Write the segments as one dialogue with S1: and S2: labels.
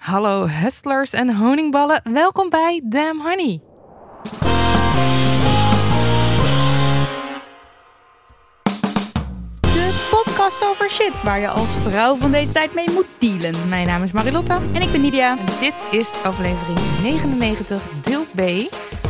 S1: Hallo hustlers en honingballen, welkom bij Damn Honey.
S2: De podcast over shit waar je als vrouw van deze tijd mee moet dealen.
S1: Mijn naam is Marilotte
S2: En ik ben Nidia.
S1: en dit is aflevering 99, deel B.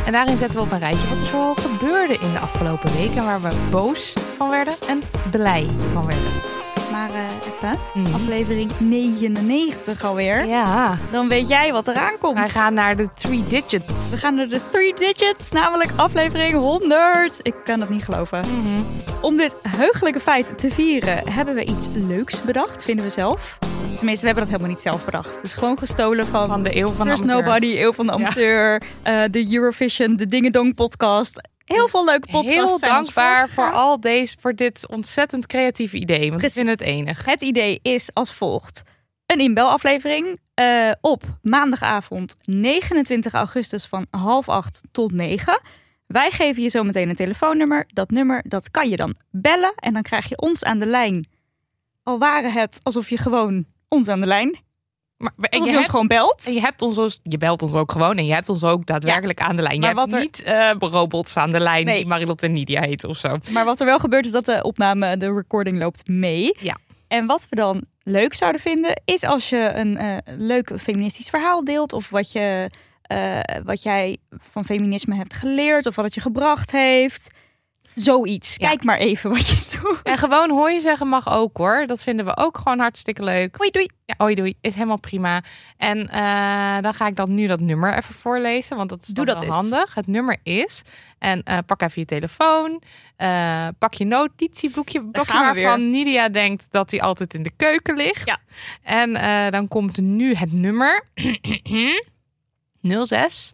S1: En daarin zetten we op een rijtje wat er zoal gebeurde in de afgelopen week en waar we boos van werden en blij van werden.
S2: Maar eh, even,
S1: Mhm.
S2: aflevering 99 alweer.
S1: Ja,
S2: Dan weet jij wat eraan komt.
S1: wij gaan naar de three digits.
S2: We gaan naar de three digits, namelijk aflevering 100. Ik kan het niet geloven.
S1: Mhm.
S2: Om dit heugelijke feit te vieren hebben we iets leuks bedacht, vinden we zelf. Tenminste, we hebben dat helemaal niet zelf bedacht. Het is gewoon gestolen van,
S1: Van de eeuw van de amateur.
S2: Nobody, Eeuw van de Amateur, eh, de Eurovision, de Dingedong podcast. Heel veel leuke podcasts.
S1: Heel dankbaar voor al deze, voor dit ontzettend creatieve idee, want ik
S2: Precies.
S1: vind het enig.
S2: Het idee is als volgt. Een inbelaflevering eh, op maandagavond 29 augustus van half acht tot negen. Wij geven je zo meteen een telefoonnummer. Dat nummer dat kan je dan bellen en dan krijg je ons aan de lijn. Al waren het alsof je gewoon ons aan de lijn,
S1: Maar, en je
S2: je, ons
S1: hebt-
S2: gewoon belt.
S1: En je hebt ons, dus- je belt ons ook gewoon en je hebt ons ook daadwerkelijk aan de lijn. Je
S2: maar
S1: hebt
S2: wat er-
S1: niet eh, robots aan de lijn
S2: Nee.
S1: die Marilot en Nidia heet of zo.
S2: Maar wat er wel gebeurt is dat de opname, de recording loopt mee.
S1: Ja.
S2: En wat we dan leuk zouden vinden, is als je een eh, leuk feministisch verhaal deelt. Of wat, je, eh, wat jij van feminisme hebt geleerd. Of wat het je gebracht heeft. Zoiets.
S1: Ja.
S2: Kijk maar even wat je doet.
S1: En gewoon hoor je zeggen mag ook hoor. Dat vinden we ook gewoon hartstikke leuk.
S2: Hoi, doei.
S1: Ja, hoi doei, is helemaal prima. En eh, dan ga ik dan nu dat nummer even voorlezen, want dat is
S2: Doe dat
S1: wel handig. Het nummer is, en eh, pak even je telefoon, eh, pak je notitieboekje, blokje waarvan Nidia denkt dat hij altijd in de keuken ligt.
S2: Ja.
S1: En dan komt nu het nummer 06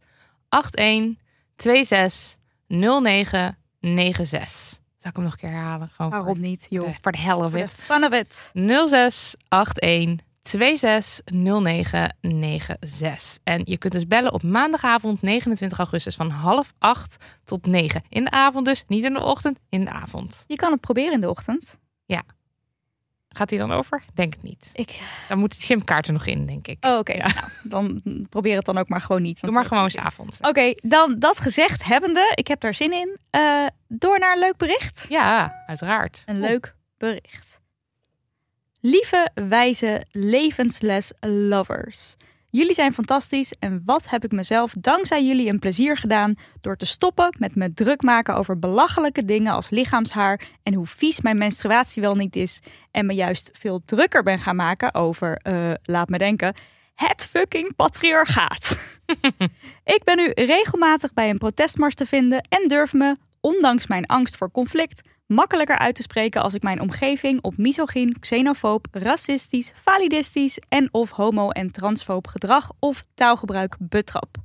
S1: 81 26 09 96. Zal ik hem nog een keer herhalen? Gewoon voor-
S2: Waarom niet, joh?
S1: voor de hell of it.
S2: fun of it.
S1: 0681 260996. En je kunt dus bellen op maandagavond 29 augustus van half acht tot negen. In de avond dus, niet in de ochtend, in de avond.
S2: Je kan het proberen in de ochtend.
S1: Gaat hij dan over? Denk het niet.
S2: Ik...
S1: Dan moet die simkaart er nog in, denk ik.
S2: Oh, oké. Nou, dan probeer het dan ook maar gewoon niet.
S1: Doe maar gewoon s'avonds.
S2: Oké, dan dat gezegd hebbende, ik heb daar zin in. Eh, door naar een leuk bericht.
S1: Ja, uiteraard.
S2: Een leuk bericht. Lieve, wijze, levensles lovers. Jullie zijn fantastisch en wat heb ik mezelf dankzij jullie een plezier gedaan door te stoppen met me druk maken over belachelijke dingen als lichaamshaar en hoe vies mijn menstruatie wel niet is en me juist veel drukker ben gaan maken over, eh, laat me denken, het fucking patriarchaat. ik ben nu regelmatig bij een protestmars te vinden en durf me, ondanks mijn angst voor conflict, makkelijker uit te spreken als ik mijn omgeving op misogyn, xenofoob, racistisch, validistisch en of homo- en transfoob gedrag of taalgebruik betrap.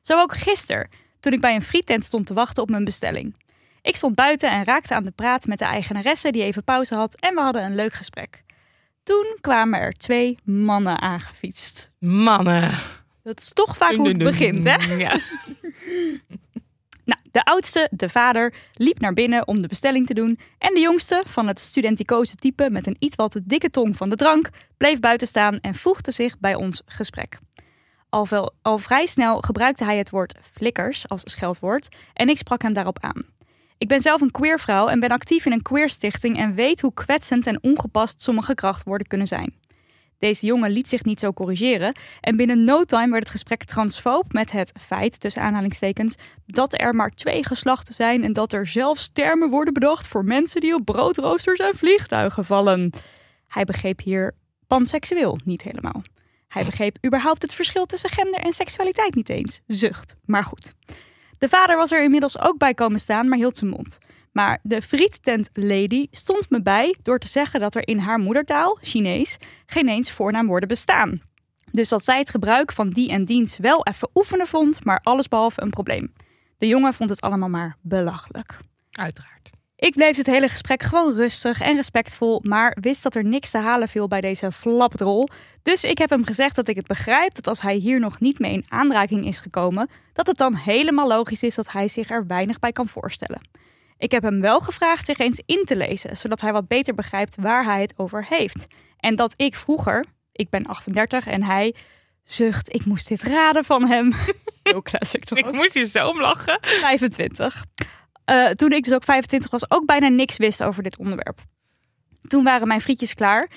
S2: Zo ook gisteren, toen ik bij een frietent stond te wachten op mijn bestelling. Ik stond buiten en raakte aan de praat met de eigenaresse die even pauze had en we hadden een leuk gesprek. Toen kwamen er twee mannen aangefietst.
S1: Mannen.
S2: Dat is toch vaak hoe het begint, hè?
S1: Ja.
S2: Nou, de oudste, de vader, liep naar binnen om de bestelling te doen. En de jongste, van het studenticoze type met een iets wat te dikke tong van de drank, bleef buiten staan en voegde zich bij ons gesprek. Al, al vrij snel gebruikte hij het woord flikkers als scheldwoord en ik sprak hem daarop aan. Ik ben zelf een queer vrouw en ben actief in een queer stichting en weet hoe kwetsend en ongepast sommige krachtwoorden kunnen zijn. Deze jongen liet zich niet zo corrigeren en binnen no time werd het gesprek transfoob met het feit, tussen aanhalingstekens, dat er maar twee geslachten zijn en dat er zelfs termen worden bedacht voor mensen die op broodroosters en vliegtuigen vallen. Hij begreep hier panseksueel niet helemaal. Hij begreep überhaupt het verschil tussen gender en seksualiteit niet eens. Zucht, maar goed. De vader was er inmiddels ook bij komen staan, maar hield zijn mond. Maar de friettent lady stond me bij door te zeggen dat er in haar moedertaal, Chinees, geen eens voornaamwoorden bestaan. Dus dat zij het gebruik van die en diens wel even oefenen vond, maar allesbehalve een probleem. De jongen vond het allemaal maar belachelijk.
S1: Uiteraard.
S2: Ik bleef het hele gesprek gewoon rustig en respectvol, maar wist dat er niks te halen viel bij deze flapdrol. Dus ik heb hem gezegd dat ik het begrijp dat als hij hier nog niet mee in aanraking is gekomen, dat het dan helemaal logisch is dat hij zich er weinig bij kan voorstellen. Ik heb hem wel gevraagd zich eens in te lezen, zodat hij wat beter begrijpt waar hij het over heeft. En dat ik vroeger, ik ben 38 en hij zucht, ik moest dit raden van hem. Heel classic toch?
S1: Ik moest hier zo om lachen.
S2: 25. Uh, toen ik dus ook 25 was, ook bijna niks wist over dit onderwerp. Toen waren mijn frietjes klaar.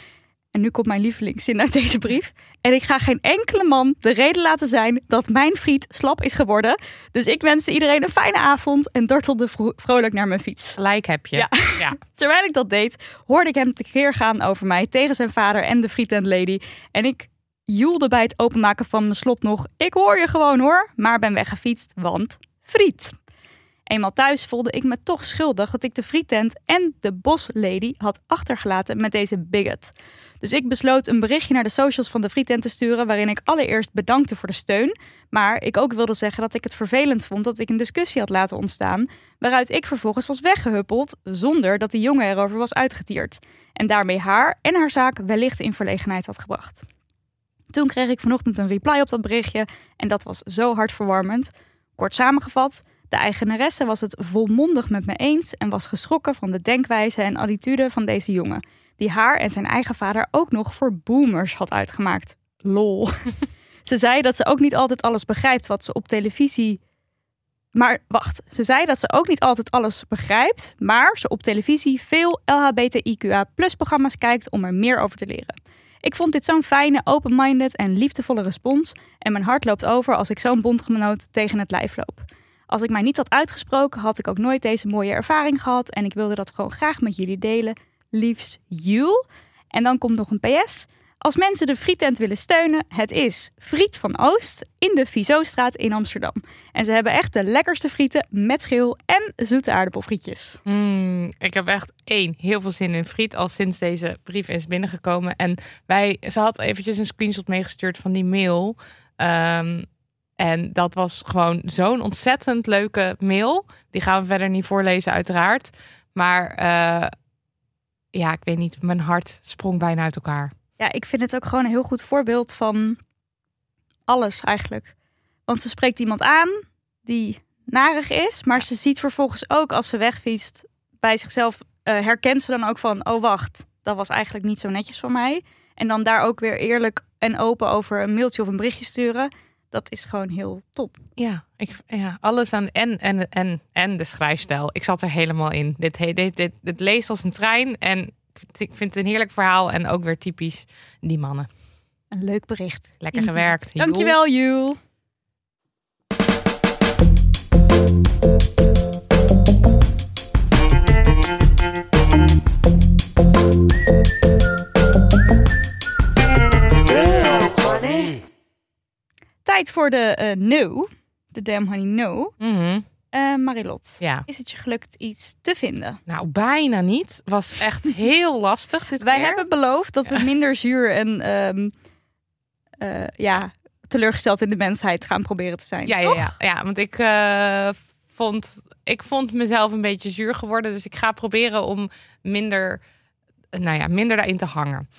S2: En nu komt mijn lievelingszin uit deze brief. En ik ga geen enkele man de reden laten zijn dat mijn friet slap is geworden. Dus ik wenste iedereen een fijne avond en dartelde vro- vrolijk naar mijn fiets.
S1: Gelijk heb je.
S2: Ja.
S1: ja.
S2: Terwijl ik dat deed, hoorde ik hem tekeer gaan over mij tegen zijn vader en de friet and lady. En ik joelde bij het openmaken van mijn slot nog: Ik hoor je gewoon hoor, maar ben weggefietst, want friet. Eenmaal thuis voelde ik me toch schuldig dat ik de frietent en de boslady had achtergelaten met deze bigot. Dus ik besloot een berichtje naar de socials van de frietent te sturen waarin ik allereerst bedankte voor de steun, maar ik ook wilde zeggen dat ik het vervelend vond dat ik een discussie had laten ontstaan, waaruit ik vervolgens was weggehuppeld zonder dat de jongen erover was uitgetierd en daarmee haar en haar zaak wellicht in verlegenheid had gebracht. Toen kreeg ik vanochtend een reply op dat berichtje en dat was zo hartverwarmend. Kort samengevat, de eigenaresse was het volmondig met me eens en was geschrokken van de denkwijze en attitude van deze jongen, die haar en zijn eigen vader ook nog voor boomers had uitgemaakt. Lol. ze zei dat ze ook niet altijd alles begrijpt wat ze op televisie. Maar wacht, ze zei dat ze ook niet altijd alles begrijpt, maar ze op televisie veel LHBTIQA programma's kijkt om er meer over te leren. Ik vond dit zo'n fijne, open-minded en liefdevolle respons en mijn hart loopt over als ik zo'n bondgenoot tegen het lijf loop. Als ik mij niet had uitgesproken, had ik ook nooit deze mooie ervaring gehad. En ik wilde dat gewoon graag met jullie delen. Liefs, you. En dan komt nog een PS. Als mensen de frietent willen steunen, het is Friet van Oost in de Vizostraat in Amsterdam. En ze hebben echt de lekkerste frieten met schil en zoete aardappelfrietjes.
S1: Mm, ik heb echt één, heel veel zin in friet al sinds deze brief is binnengekomen. En wij, ze had eventjes een screenshot meegestuurd van die mail. Um, en dat was gewoon zo'n ontzettend leuke mail. Die gaan we verder niet voorlezen, uiteraard. Maar uh, ja, ik weet niet, mijn hart sprong bijna uit elkaar.
S2: Ja, ik vind het ook gewoon een heel goed voorbeeld van alles eigenlijk. Want ze spreekt iemand aan die narig is, maar ze ziet vervolgens ook als ze wegfietst bij zichzelf, uh, herkent ze dan ook van, oh wacht, dat was eigenlijk niet zo netjes van mij. En dan daar ook weer eerlijk en open over een mailtje of een berichtje sturen dat is gewoon heel top.
S1: Ja, ik, ja alles aan en, en, en, en de schrijfstijl. Ik zat er helemaal in. Dit, dit, dit, dit leest als een trein en ik vind het een heerlijk verhaal en ook weer typisch die mannen.
S2: Een leuk bericht.
S1: Lekker gewerkt.
S2: Dankjewel, Jul. Tijd voor de uh, no. De Damn Honey No.
S1: Mm -hmm.
S2: uh, Marilot,
S1: ja.
S2: is het je gelukt iets te vinden?
S1: Nou, bijna niet. Was echt heel lastig dit
S2: Wij
S1: keer.
S2: hebben beloofd dat we minder zuur en um, uh, ja, teleurgesteld in de mensheid gaan proberen te zijn.
S1: Ja, ja, ja, ja, want ik uh, vond, ik vond mezelf een beetje zuur geworden. Dus ik ga proberen om minder, nou ja, minder daarin te hangen.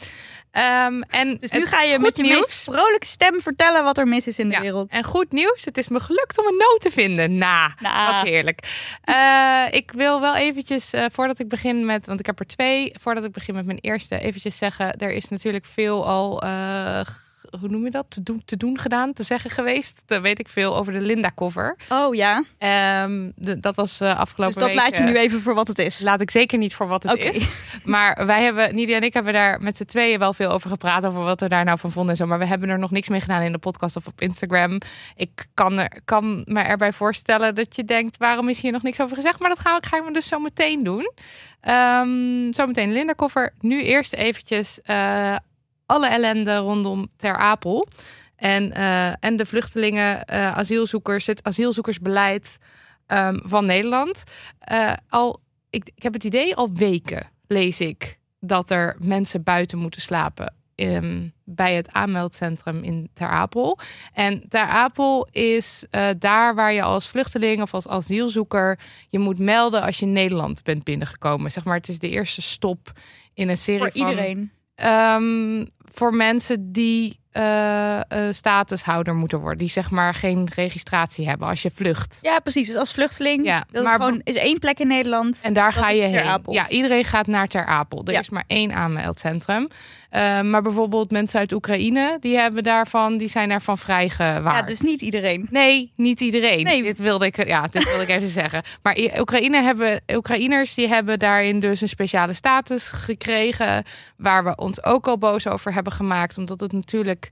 S1: Um, en
S2: dus nu ga je met je
S1: nieuws.
S2: meest vrolijke stem vertellen wat er mis is in de
S1: ja.
S2: wereld.
S1: En goed nieuws, het is me gelukt om een noot te vinden. Nou,
S2: nah.
S1: wat heerlijk. Uh, ik wil wel eventjes, uh, voordat ik begin met, want ik heb er twee, voordat ik begin met mijn eerste, eventjes zeggen, er is natuurlijk veel al uh, hoe noem je dat? Te doen, te doen gedaan, te zeggen geweest. Daar weet ik veel over de Linda-cover.
S2: Oh ja.
S1: Ehm, de- dat was eh, afgelopen
S2: Dus dat
S1: week,
S2: laat je nu even voor wat het is.
S1: Laat ik zeker niet voor wat het is. Maar wij hebben, Nidia en ik hebben daar met z'n tweeën wel veel over gepraat. Over wat we daar nou van vonden en zo. Maar we hebben er nog niks mee gedaan in de podcast of op Instagram. Ik kan, er, kan me erbij voorstellen dat je denkt, waarom is hier nog niks over gezegd? Maar dat gaan we, gaan we dus zo meteen doen. Ehm zometeen Linda Koffer. Nu eerst eventjes eh, alle ellende rondom Ter Apel. En, eh, en de vluchtelingen, eh, asielzoekers, het asielzoekersbeleid ehm, van Nederland. Eh, al, ik, ik heb het idee, al weken lees ik dat er mensen buiten moeten slapen. ehm, bij het aanmeldcentrum in Ter Apel. En Ter Apel is daar waar je als vluchteling of als asielzoeker je moet melden als je in Nederland bent binnengekomen. Zeg maar, het is de eerste stop in een serie
S2: voor
S1: van
S2: iedereen.
S1: Ehm, voor mensen die eh, eh, statushouder moeten worden. Die zeg maar geen registratie hebben als je vlucht.
S2: Ja, precies. Dus als vluchteling,
S1: Ja,
S2: dat
S1: maar
S2: is gewoon is één plek in Nederland.
S1: En daar ga je heen.
S2: Apel.
S1: Ja, iedereen gaat naar Ter Apel. Er
S2: Ja.
S1: is maar één aanmeldcentrum. Eh, maar bijvoorbeeld mensen uit Oekraïne, die hebben daarvan, die zijn daarvan vrijgewaard.
S2: Ja, dus niet iedereen.
S1: Nee, niet iedereen.
S2: Nee.
S1: Dit wilde ik, ja, dit wilde ik even zeggen. Maar Oekraïne hebben, Oekraïners die hebben daarin dus een speciale status gekregen, waar we ons ook al boos over hebben gemaakt, omdat het natuurlijk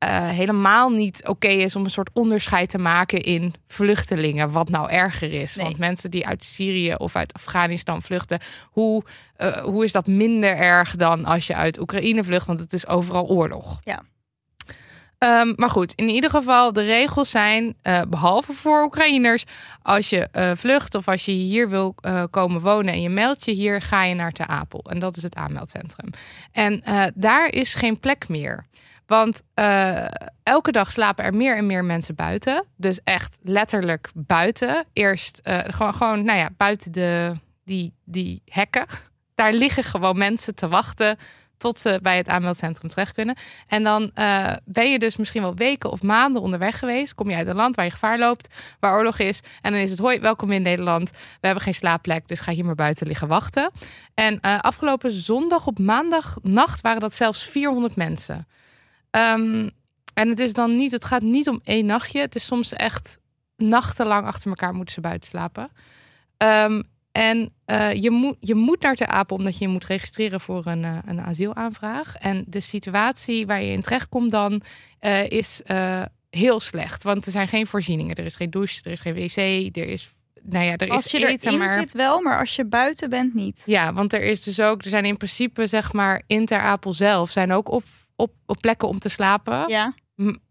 S1: eh, helemaal niet oké is om een soort onderscheid te maken in vluchtelingen, wat nou erger is.
S2: Nee.
S1: Want mensen die uit Syrië of uit Afghanistan vluchten, hoe, eh, hoe is dat minder erg dan als je uit Oekraïne vlucht? Want het is overal oorlog.
S2: Ja.
S1: Ehm, maar goed, in ieder geval, de regels zijn, eh, behalve voor Oekraïners, als je vlucht of als je hier wil komen wonen en je meldt je hier, ga je naar Ter Apel. En dat is het aanmeldcentrum. En daar is geen plek meer. Want eh, elke dag slapen er meer en meer mensen buiten. Dus echt letterlijk buiten. Eerst eh, gewoon, nou ja, buiten de, die, die hekken. Daar liggen gewoon mensen te wachten tot ze bij het aanmeldcentrum terecht kunnen. En dan eh, ben je dus misschien wel weken of maanden onderweg geweest. Kom je uit een land waar je gevaar loopt, waar oorlog is. En dan is het, hoi, welkom in Nederland. We hebben geen slaapplek, dus ga hier maar buiten liggen wachten. En afgelopen zondag op maandagnacht waren dat zelfs 400 mensen. Ehm, en het is dan niet, het gaat niet om één nachtje. Het is soms echt nachtenlang achter elkaar moeten ze buiten slapen. Ehm, en eh, je, moet, je moet naar Ter Apel omdat je je moet registreren voor een, eh, een asielaanvraag. En de situatie waar je in terechtkomt dan eh, is heel slecht. Want er zijn geen voorzieningen. Er is geen douche, er is geen wc, er is... Nou ja, er
S2: Als
S1: is
S2: je
S1: eten,
S2: erin
S1: maar...
S2: zit wel, maar als je buiten bent niet.
S1: Ja, want er is dus ook, er zijn in principe, zeg maar, in Ter Apel zelf zijn ook op, op, op plekken om te slapen.
S2: Ja,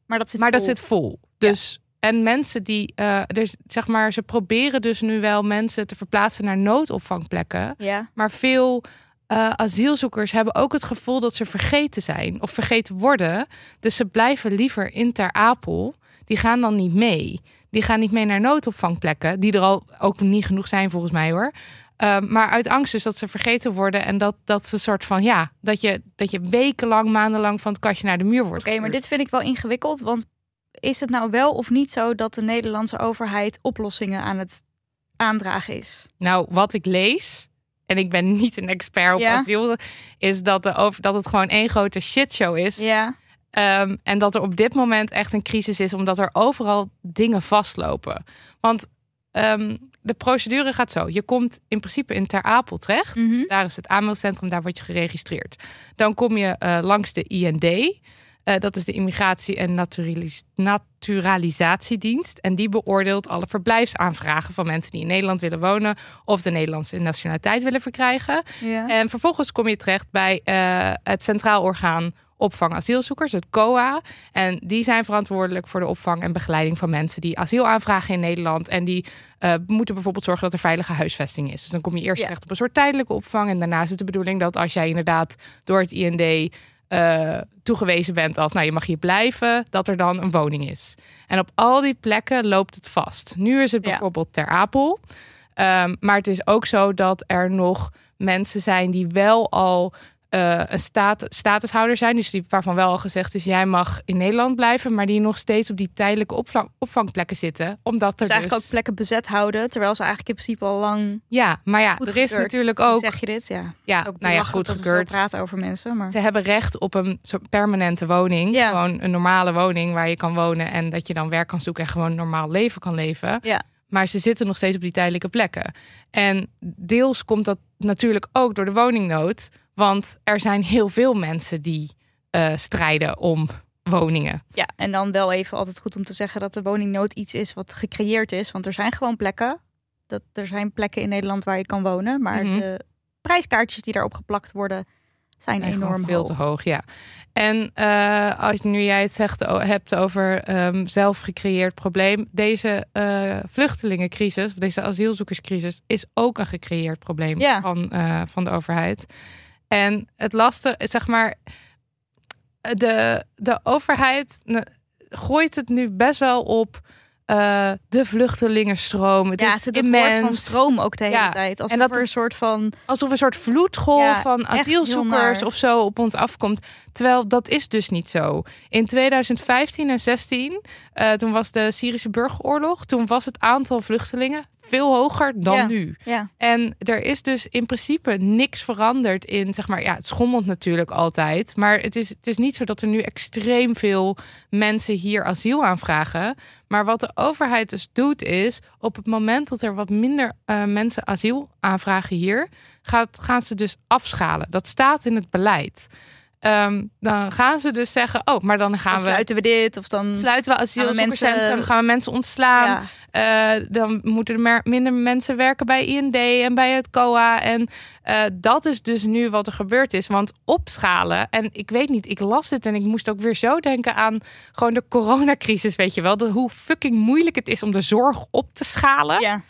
S2: maar dat zit
S1: maar dat
S2: vol.
S1: zit vol. Dus en mensen die, eh dus zeg maar, ze proberen dus nu wel mensen te verplaatsen naar noodopvangplekken.
S2: Ja,
S1: Maar veel eh, asielzoekers hebben ook het gevoel dat ze vergeten zijn of vergeten worden. Dus ze blijven liever in Ter Apel. Die gaan dan niet mee. Die gaan niet mee naar noodopvangplekken, die er al ook niet genoeg zijn volgens mij hoor. Ehm, maar uit angst dus dat ze vergeten worden en dat, dat ze soort van ja, dat je, dat je wekenlang, maandenlang van het kastje naar de muur wordt.
S2: oké, maar dit vind ik wel ingewikkeld. Want is het nou wel of niet zo dat de Nederlandse overheid oplossingen aan het aandragen is?
S1: Nou, wat ik lees, en ik ben niet een expert op
S2: Ja.
S1: asiel, is dat, de over, dat het gewoon één grote shitshow is.
S2: Ja,
S1: Ehm, en dat er op dit moment echt een crisis is, omdat er overal dingen vastlopen. Want ehm, de procedure gaat zo. Je komt in principe in Ter Apel terecht.
S2: Mhm.
S1: Daar is het aanmeldcentrum, daar word je geregistreerd. Dan kom je eh, langs de IND. Eh, dat is de Immigratie- en Naturalis- Naturalisatiedienst. En die beoordeelt alle verblijfsaanvragen van mensen die in Nederland willen wonen of de Nederlandse nationaliteit willen verkrijgen.
S2: ja.
S1: En vervolgens kom je terecht bij eh, het Centraal Orgaan Opvang Asielzoekers, het COA. En die zijn verantwoordelijk voor de opvang en begeleiding van mensen die asiel aanvragen in Nederland. En die eh, moeten bijvoorbeeld zorgen dat er veilige huisvesting is. Dus dan kom je eerst
S2: Ja.
S1: terecht op een soort tijdelijke opvang. En daarna is het de bedoeling dat als jij inderdaad door het IND eh, toegewezen bent als, nou je mag hier blijven, dat er dan een woning is. En op al die plekken loopt het vast. Nu is het
S2: Ja.
S1: bijvoorbeeld Ter Apel. Ehm, maar het is ook zo dat er nog mensen zijn die wel al eh, een stat statushouder zijn. Dus die, waarvan wel al gezegd is, jij mag in Nederland blijven. Maar die nog steeds op die tijdelijke opvang, opvangplekken zitten. Omdat er
S2: Dus
S1: dus...
S2: eigenlijk ook plekken bezet houden, terwijl ze eigenlijk in principe al lang
S1: Ja, maar ja, er is
S2: gekeurd.
S1: natuurlijk
S2: Hoe
S1: ook...
S2: zeg je dit? Ja.
S1: Ja,
S2: Ook
S1: nou ja, goed gekeurd.
S2: praten over mensen, maar
S1: Ze hebben recht op een soort permanente woning.
S2: Ja.
S1: Gewoon een normale woning waar je kan wonen. En dat je dan werk kan zoeken en gewoon een normaal leven kan leven.
S2: Ja.
S1: Maar ze zitten nog steeds op die tijdelijke plekken. En deels komt dat natuurlijk ook door de woningnood. Want er zijn heel veel mensen die eh, strijden om woningen.
S2: ja, en dan wel even altijd goed om te zeggen dat de woningnood iets is wat gecreëerd is, want er zijn gewoon plekken. Dat er zijn plekken in Nederland waar je kan wonen, maar
S1: Mhm.
S2: de prijskaartjes die daarop geplakt worden zijn
S1: En
S2: enorm
S1: veel
S2: hoog.
S1: te hoog, ja. En eh, als nu jij het zegt, hebt over ehm zelf gecreëerd probleem, deze eh, vluchtelingencrisis, deze asielzoekerscrisis, is ook een gecreëerd probleem
S2: Ja.
S1: van, van de overheid. En het lastige, zeg maar, de, de overheid gooit het nu best wel op eh, de vluchtelingenstroom. Het
S2: ja,
S1: is
S2: ze
S1: immens.
S2: woord van stroom ook de hele
S1: Ja,
S2: tijd. Alsof
S1: en dat
S2: er een soort van
S1: Alsof een soort vloedgolf
S2: Ja,
S1: van asielzoekers of zo op ons afkomt. Terwijl dat is dus niet zo. In 2015 en 16, eh, toen was de Syrische burgeroorlog. Toen was het aantal vluchtelingen veel hoger dan
S2: Ja.
S1: nu.
S2: ja,
S1: En er is dus in principe niks veranderd in, zeg maar, ja, het schommelt natuurlijk altijd. Maar het is, het is niet zo dat er nu extreem veel mensen hier asiel aanvragen. Maar wat de overheid dus doet is, op het moment dat er wat minder eh, mensen asiel aanvragen hier, gaat, gaan ze dus afschalen. Dat staat in het beleid. Ehm, dan gaan ze dus zeggen, oh, maar dan gaan
S2: dan
S1: we...
S2: sluiten we dit of dan
S1: Sluiten we asielzoekerscentrum,
S2: mensen-
S1: gaan we mensen ontslaan.
S2: ja,
S1: Eh, dan moeten er minder mensen werken bij IND en bij het COA. En eh, dat is dus nu wat er gebeurd is. Want opschalen, en ik weet niet, ik las dit en ik moest ook weer zo denken aan gewoon de coronacrisis, weet je wel. De, hoe fucking moeilijk het is om de zorg op te schalen.
S2: ja.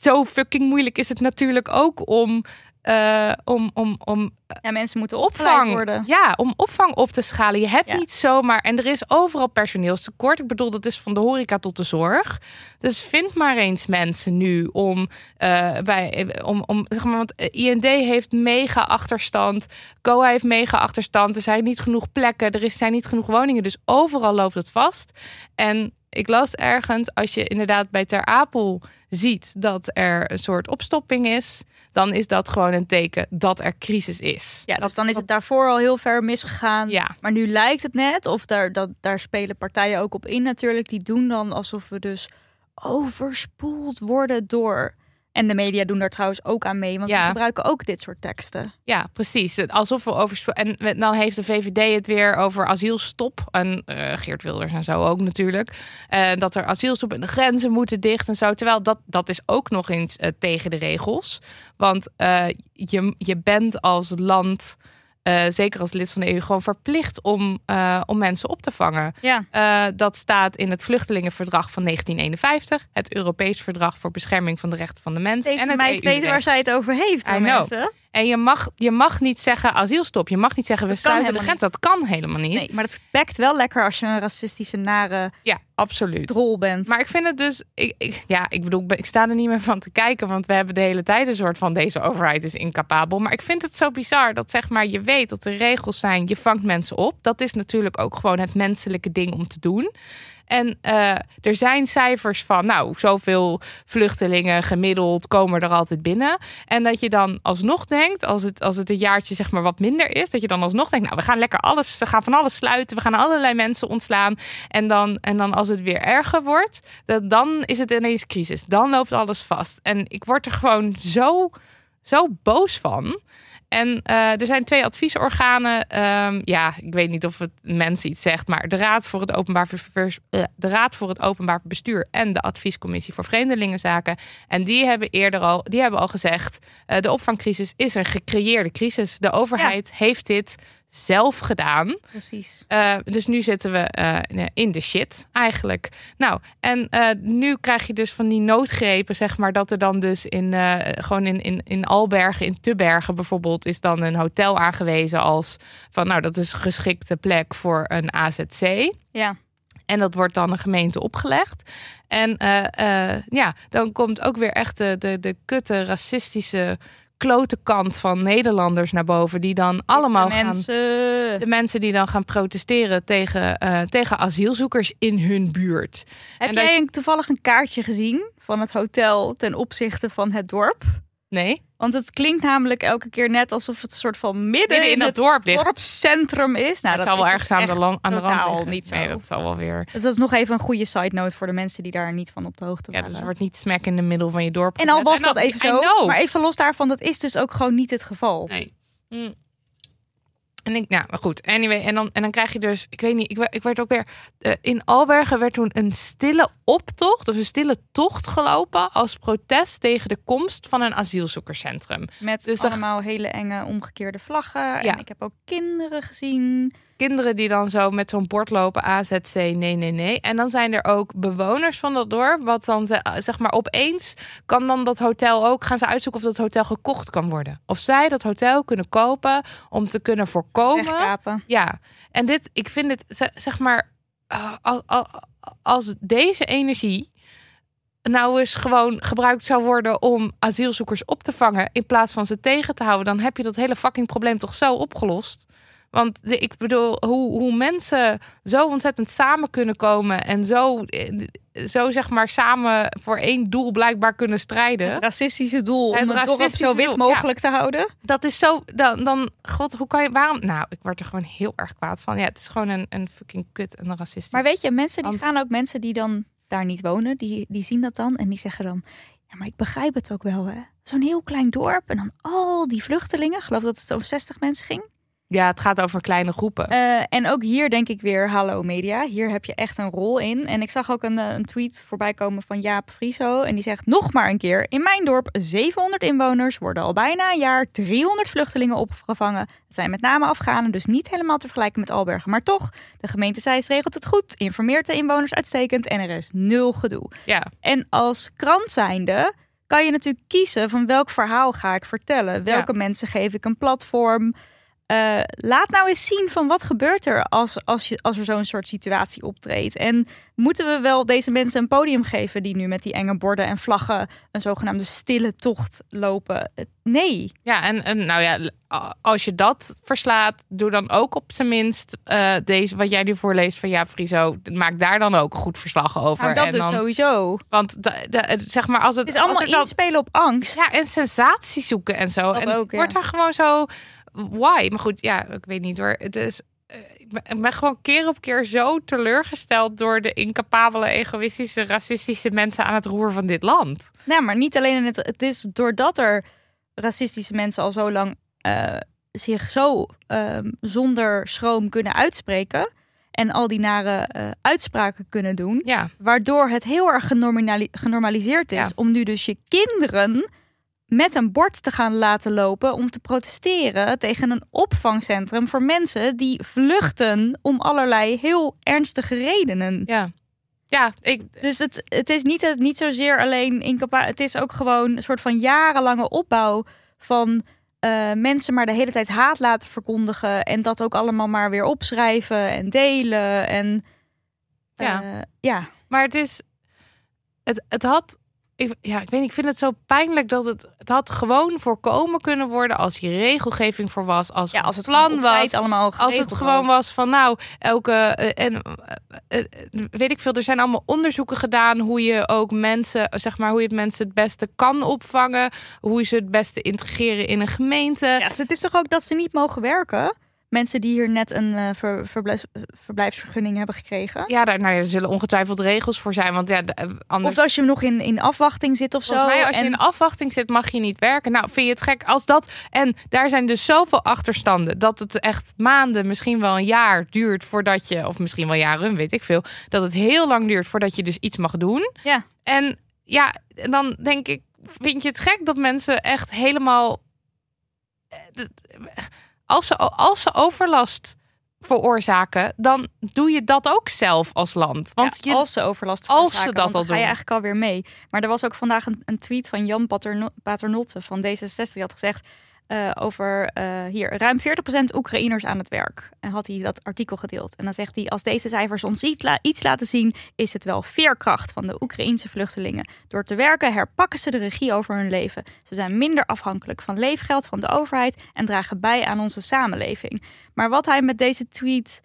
S1: Zo fucking moeilijk is het natuurlijk ook om, eh, om, om, om
S2: ja, mensen moeten opgeleid
S1: opvang,
S2: worden.
S1: ja, om opvang op te schalen. Je hebt
S2: Ja.
S1: niet zomaar, en er is overal personeelstekort. Ik bedoel, dat is van de horeca tot de zorg. Dus vind maar eens mensen nu om eh, bij, om, om zeg maar, want eh, IND heeft mega achterstand, COA heeft mega achterstand. Er zijn niet genoeg plekken, er zijn niet genoeg woningen, dus overal loopt het vast. En ik las ergens, als je inderdaad bij Ter Apel ziet dat er een soort opstopping is, dan is dat gewoon een teken dat er crisis is.
S2: Ja,
S1: Dat
S2: dus dan is het daarvoor al heel ver misgegaan.
S1: Ja,
S2: Maar nu lijkt het net, of daar, dat, daar spelen partijen ook op in natuurlijk. Die doen dan alsof we dus overspoeld worden door... En de media doen daar trouwens ook aan mee, want
S1: Ja.
S2: die gebruiken ook dit soort teksten.
S1: ja, precies. Alsof we over. En dan heeft de VVD het weer over asielstop. En eh, Geert Wilders en zo ook natuurlijk. Eh, dat er asielstop en de grenzen moeten dicht en zo. Terwijl dat, dat is ook nog eens eh, tegen de regels. Want je, je bent als land. Eh, zeker als lid van de EU, gewoon verplicht om, eh, om mensen op te vangen.
S2: Ja,
S1: Eh, dat staat in het Vluchtelingenverdrag van 1951, het Europees Verdrag voor Bescherming van de Rechten van de Mens
S2: deze
S1: en het
S2: meid weet
S1: EU-recht.
S2: waar zij het over heeft, mensen.
S1: En je mag, je mag niet zeggen asielstop. Je mag niet zeggen we
S2: Dat
S1: sluiten de grens. Dat kan helemaal niet.
S2: Nee, maar het bekt wel lekker als je een racistische, nare
S1: Ja, absoluut.
S2: drol bent.
S1: Maar ik vind het dus, ik, ik- ja, ik bedoel, ik sta er niet meer van te kijken, want we hebben de hele tijd een soort van deze overheid is incapabel. Maar ik vind het zo bizar dat zeg maar, je weet dat er regels zijn, je vangt mensen op. Dat is natuurlijk ook gewoon het menselijke ding om te doen. En eh, er zijn cijfers van, nou, zoveel vluchtelingen gemiddeld komen er altijd binnen. En dat je dan alsnog denkt, als het, als het een jaartje zeg maar wat minder is, dat je dan alsnog denkt, nou, we gaan lekker alles, we gaan van alles sluiten, we gaan allerlei mensen ontslaan. En dan, en dan als het weer erger wordt, dat, dan is het ineens crisis. Dan loopt alles vast. En ik word er gewoon zo, zo boos van. En eh, er zijn twee adviesorganen. Ehm, ja, ik weet niet of het mensen iets zegt, maar de Raad voor het Openbaar, Ververs- eh, de Raad voor het Openbaar Bestuur en de Adviescommissie voor Vreemdelingenzaken. En die hebben eerder al, die hebben al gezegd: eh, de opvangcrisis is een gecreëerde crisis. De overheid heeft dit zelf gedaan.
S2: Precies.
S1: Uh, dus nu zitten we uh, in de shit eigenlijk. Nou, en uh, nu krijg je dus van die noodgrepen, zeg maar, dat er dan dus in gewoon in, in, in Albergen, in Tubbergen bijvoorbeeld, is dan een hotel aangewezen als van, nou, dat is een geschikte plek voor een AZC.
S2: Ja.
S1: En dat wordt dan een gemeente opgelegd. En ja, dan komt ook weer echt de, de, de kutte racistische klote kant van Nederlanders naar boven. Die dan allemaal
S2: De
S1: gaan...
S2: mensen.
S1: De mensen die dan gaan protesteren tegen, eh, tegen asielzoekers in hun buurt.
S2: Heb
S1: en
S2: jij een- toevallig een kaartje gezien van het hotel ten opzichte van het dorp?
S1: Nee?
S2: Want het klinkt namelijk elke keer net alsof het een soort van midden,
S1: Midden in dat
S2: het
S1: dorp ligt.
S2: dorpscentrum is. Nou,
S1: dat,
S2: dat
S1: zal wel
S2: is
S1: ergens
S2: dus
S1: aan de,
S2: echt
S1: lang, aan de rand liggen.
S2: niet zo.
S1: Nee, dat zal wel weer...
S2: Dus dat is nog even een goede side note voor de mensen die daar niet van op de hoogte
S1: Ja, dus
S2: waren.
S1: het wordt niet smack in de middel van je dorp
S2: En al was dat
S1: I
S2: even zo, maar even los daarvan, dat is dus ook gewoon niet het geval.
S1: Nee. Mm. En ik, nou, maar goed. Anyway, en dan, en dan krijg je dus, ik weet niet, ik, werd- ik werd ook weer, eh, in Albergen werd toen een stille optocht, of een stille tocht gelopen als protest tegen de komst van een asielzoekerscentrum.
S2: Met
S1: Dus
S2: allemaal hele enge omgekeerde vlaggen.
S1: Ja.
S2: En ik heb ook kinderen gezien.
S1: Kinderen die dan zo met zo'n bord lopen, AZC, nee, nee, nee. En dan zijn er ook bewoners van dat dorp, wat dan ze- zeg maar opeens kan dan dat hotel ook, gaan ze uitzoeken of dat hotel gekocht kan worden. Of zij dat hotel kunnen kopen om te kunnen voorkomen
S2: Wegkapen.
S1: Ja, en dit, ik vind het, ze- zeg maar, eh, als deze energie nou eens gewoon gebruikt zou worden om asielzoekers op te vangen in plaats van ze tegen te houden, dan heb je dat hele fucking probleem toch zo opgelost. Want de, ik bedoel, hoe, hoe mensen zo ontzettend samen kunnen komen en zo, eh, zo zeg maar samen voor één doel blijkbaar kunnen strijden.
S2: Het racistische doel
S1: Het
S2: om het dorp zo wit
S1: doel,
S2: mogelijk te houden.
S1: Dat is zo, dan, dan, god, hoe kan je, waarom? Nou, ik word er gewoon heel erg kwaad van. Ja, het is gewoon een, een fucking kut en een racist.
S2: Maar weet je, mensen die
S1: Want-
S2: gaan ook mensen die dan daar niet wonen, die, die zien dat dan en die zeggen dan: Ja, maar ik begrijp het ook wel, hè? Zo'n heel klein dorp en dan al die vluchtelingen. Ik geloof dat het over 60 mensen ging.
S1: Ja, het gaat over kleine groepen.
S2: Eh, en ook hier denk ik weer, hallo media, hier heb je echt een rol in. En ik zag ook een, eh, een tweet voorbij komen van Jaap Frieso. En die zegt nog maar een keer, in mijn dorp 700 inwoners worden al bijna een jaar 300 vluchtelingen opgevangen. Het zijn met name Afghanen, dus niet helemaal te vergelijken met Albergen. Maar toch, de gemeente Zeist regelt het goed, informeert de inwoners uitstekend en er is nul gedoe.
S1: ja,
S2: En als krant zijnde kan je natuurlijk kiezen van welk verhaal ga ik vertellen. Welke mensen geef ik een platform. Eh, laat nou eens zien van wat gebeurt er als, als, je, als er zo'n soort situatie optreedt. En moeten we wel deze mensen een podium geven die nu met die enge borden en vlaggen een zogenaamde stille tocht lopen? Nee.
S1: ja en, en nou ja, als je dat verslaat, doe dan ook op zijn minst eh, deze, wat jij nu voorleest van ja, Friso. Maak daar dan ook goed verslag over.
S2: Nou, dat
S1: en
S2: dus
S1: dan,
S2: sowieso.
S1: Want de, de- zeg maar, als het,
S2: Het is allemaal
S1: als dan-
S2: inspelen op angst.
S1: Ja, en sensatie zoeken en zo.
S2: Dat
S1: en
S2: ook, ja.
S1: wordt er gewoon zo. Why? Maar goed, ja, ik weet niet hoor. Het is. eh, Ik ben, gewoon keer op keer zo teleurgesteld door de incapabele, egoïstische, racistische mensen aan het roer van dit land.
S2: Nou, maar niet alleen in het. Het is doordat er racistische mensen al zo lang eh, zich zo ehm, zonder schroom kunnen uitspreken. En al die nare eh, uitspraken kunnen doen.
S1: Ja,
S2: Waardoor het heel erg genormali- genormaliseerd is
S1: Ja.
S2: om nu dus je kinderen met een bord te gaan laten lopen om te protesteren tegen een opvangcentrum voor mensen die vluchten om allerlei heel ernstige redenen.
S1: ja. Ja, ik,
S2: Dus het, het is niet, het, niet zozeer alleen incapa Het is ook gewoon een soort van jarenlange opbouw van eh, mensen maar de hele tijd haat laten verkondigen. En dat ook allemaal maar weer opschrijven en delen. En
S1: Ja.
S2: eh, ja.
S1: maar het is. Het, het had. Ik, ja, ik weet niet, ik vind het zo pijnlijk dat het. Het had gewoon voorkomen kunnen worden als hier regelgeving voor was. Als,
S2: ja, als het plan was, allemaal
S1: Als het gewoon was van nou, elke. eh, en eh, eh, weet ik veel, er zijn allemaal onderzoeken gedaan hoe je ook mensen, zeg maar, hoe je het mensen het beste kan opvangen. Hoe je ze het beste integreren in een gemeente.
S2: Ja, dus het is toch ook dat ze niet mogen werken? Mensen die hier net een eh, ver- verblijfs- verblijfsvergunning hebben gekregen.
S1: Ja, daar, nou, ja, er zullen ongetwijfeld regels voor zijn. Want ja, eh, anders.
S2: Of als je nog in, in afwachting zit of
S1: Volgens
S2: zo.
S1: mij, als je in afwachting zit, mag je niet werken. Nou, vind je het gek als dat. En daar zijn dus zoveel achterstanden. Dat het echt maanden, misschien wel een jaar duurt voordat je. Of misschien wel jaren, weet ik veel. Dat het heel lang duurt voordat je dus iets mag doen.
S2: Ja.
S1: En ja, dan denk ik. Vind je het gek dat mensen echt helemaal. Als ze, als ze overlast veroorzaken, dan doe je dat ook zelf als land. Want
S2: Ja,
S1: je,
S2: als ze overlast
S1: als
S2: veroorzaken,
S1: ze dat
S2: want dan
S1: al
S2: ga je eigenlijk alweer mee. Maar er was ook vandaag een, een tweet van Jan Paterno- Paternotte van D66 die had gezegd... eh, over eh, hier ruim 40% Oekraïners aan het werk. En had hij dat artikel gedeeld. En dan zegt hij: Als deze cijfers ons iets, la- iets laten zien, is het wel veerkracht van de Oekraïense vluchtelingen. Door te werken herpakken ze de regie over hun leven. Ze zijn minder afhankelijk van leefgeld van de overheid en dragen bij aan onze samenleving. Maar wat hij met deze tweet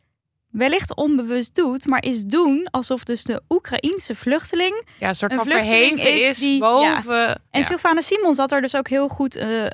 S2: wellicht onbewust doet, maar is doen alsof dus de Oekraïense vluchteling
S1: Ja, een soort van
S2: vluchteling
S1: verheven
S2: is die-
S1: boven...
S2: en
S1: ja.
S2: Sylvana Simons had er dus ook heel goed eh,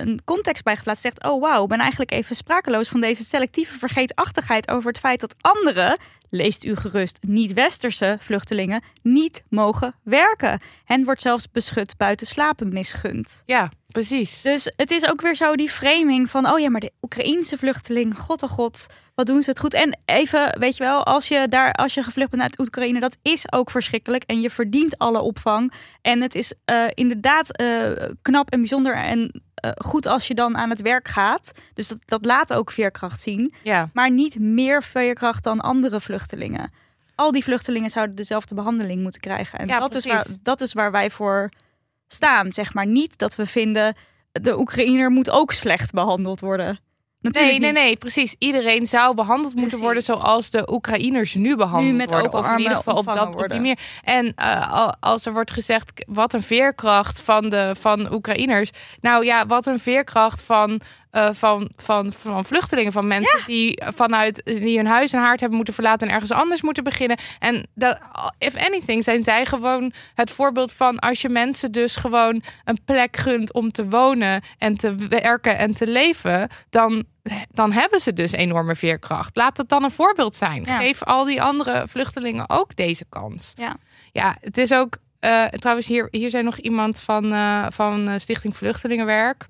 S2: een context bij geplaatst. Zegt, oh wauw, ik ben eigenlijk even sprakeloos van deze selectieve vergeetachtigheid over het feit dat anderen, leest u gerust, niet-westerse vluchtelingen, niet mogen werken. Hen wordt zelfs beschut buiten slapen misgund.
S1: ja, precies.
S2: Dus het is ook weer zo die framing van, oh ja, maar de Oekraïense vluchteling, god oh god, wat doen ze het goed. En even, weet je wel, als je daar, als je gevlucht bent uit Oekraïne, dat is ook verschrikkelijk. En je verdient alle opvang. En het is eh, inderdaad eh, knap en bijzonder en eh, goed als je dan aan het werk gaat. Dus dat, dat laat ook veerkracht zien.
S1: Ja,
S2: Maar niet meer veerkracht dan andere vluchtelingen. Al die vluchtelingen zouden dezelfde behandeling moeten krijgen. En
S1: Ja,
S2: dat, is waar, dat is waar wij voor staan. Zeg maar niet dat we vinden de Oekraïner moet ook slecht behandeld worden. Natuurlijk
S1: nee, nee, nee, precies. Iedereen zou behandeld moeten
S2: Precies.
S1: worden zoals de Oekraïners nu behandeld
S2: Nu met
S1: worden.
S2: open
S1: of in ieder geval op, dat, op die meer. En eh, al- als er wordt gezegd, wat een veerkracht van de van Oekraïners. Nou ja, wat een veerkracht van, eh, van, van, van vluchtelingen. Van mensen die vanuit die hun huis en haard hebben moeten verlaten en ergens anders moeten beginnen. En dat, if anything, zijn zij gewoon het voorbeeld van als je mensen dus gewoon een plek gunt om te wonen en te werken en te leven, dan, dan hebben ze dus enorme veerkracht. Laat het dan een voorbeeld zijn.
S2: Ja.
S1: Geef al die andere vluchtelingen ook deze kans.
S2: Ja.
S1: Ja, het is ook. eh, trouwens, hier, hier zijn nog iemand van, eh, van Stichting Vluchtelingenwerk.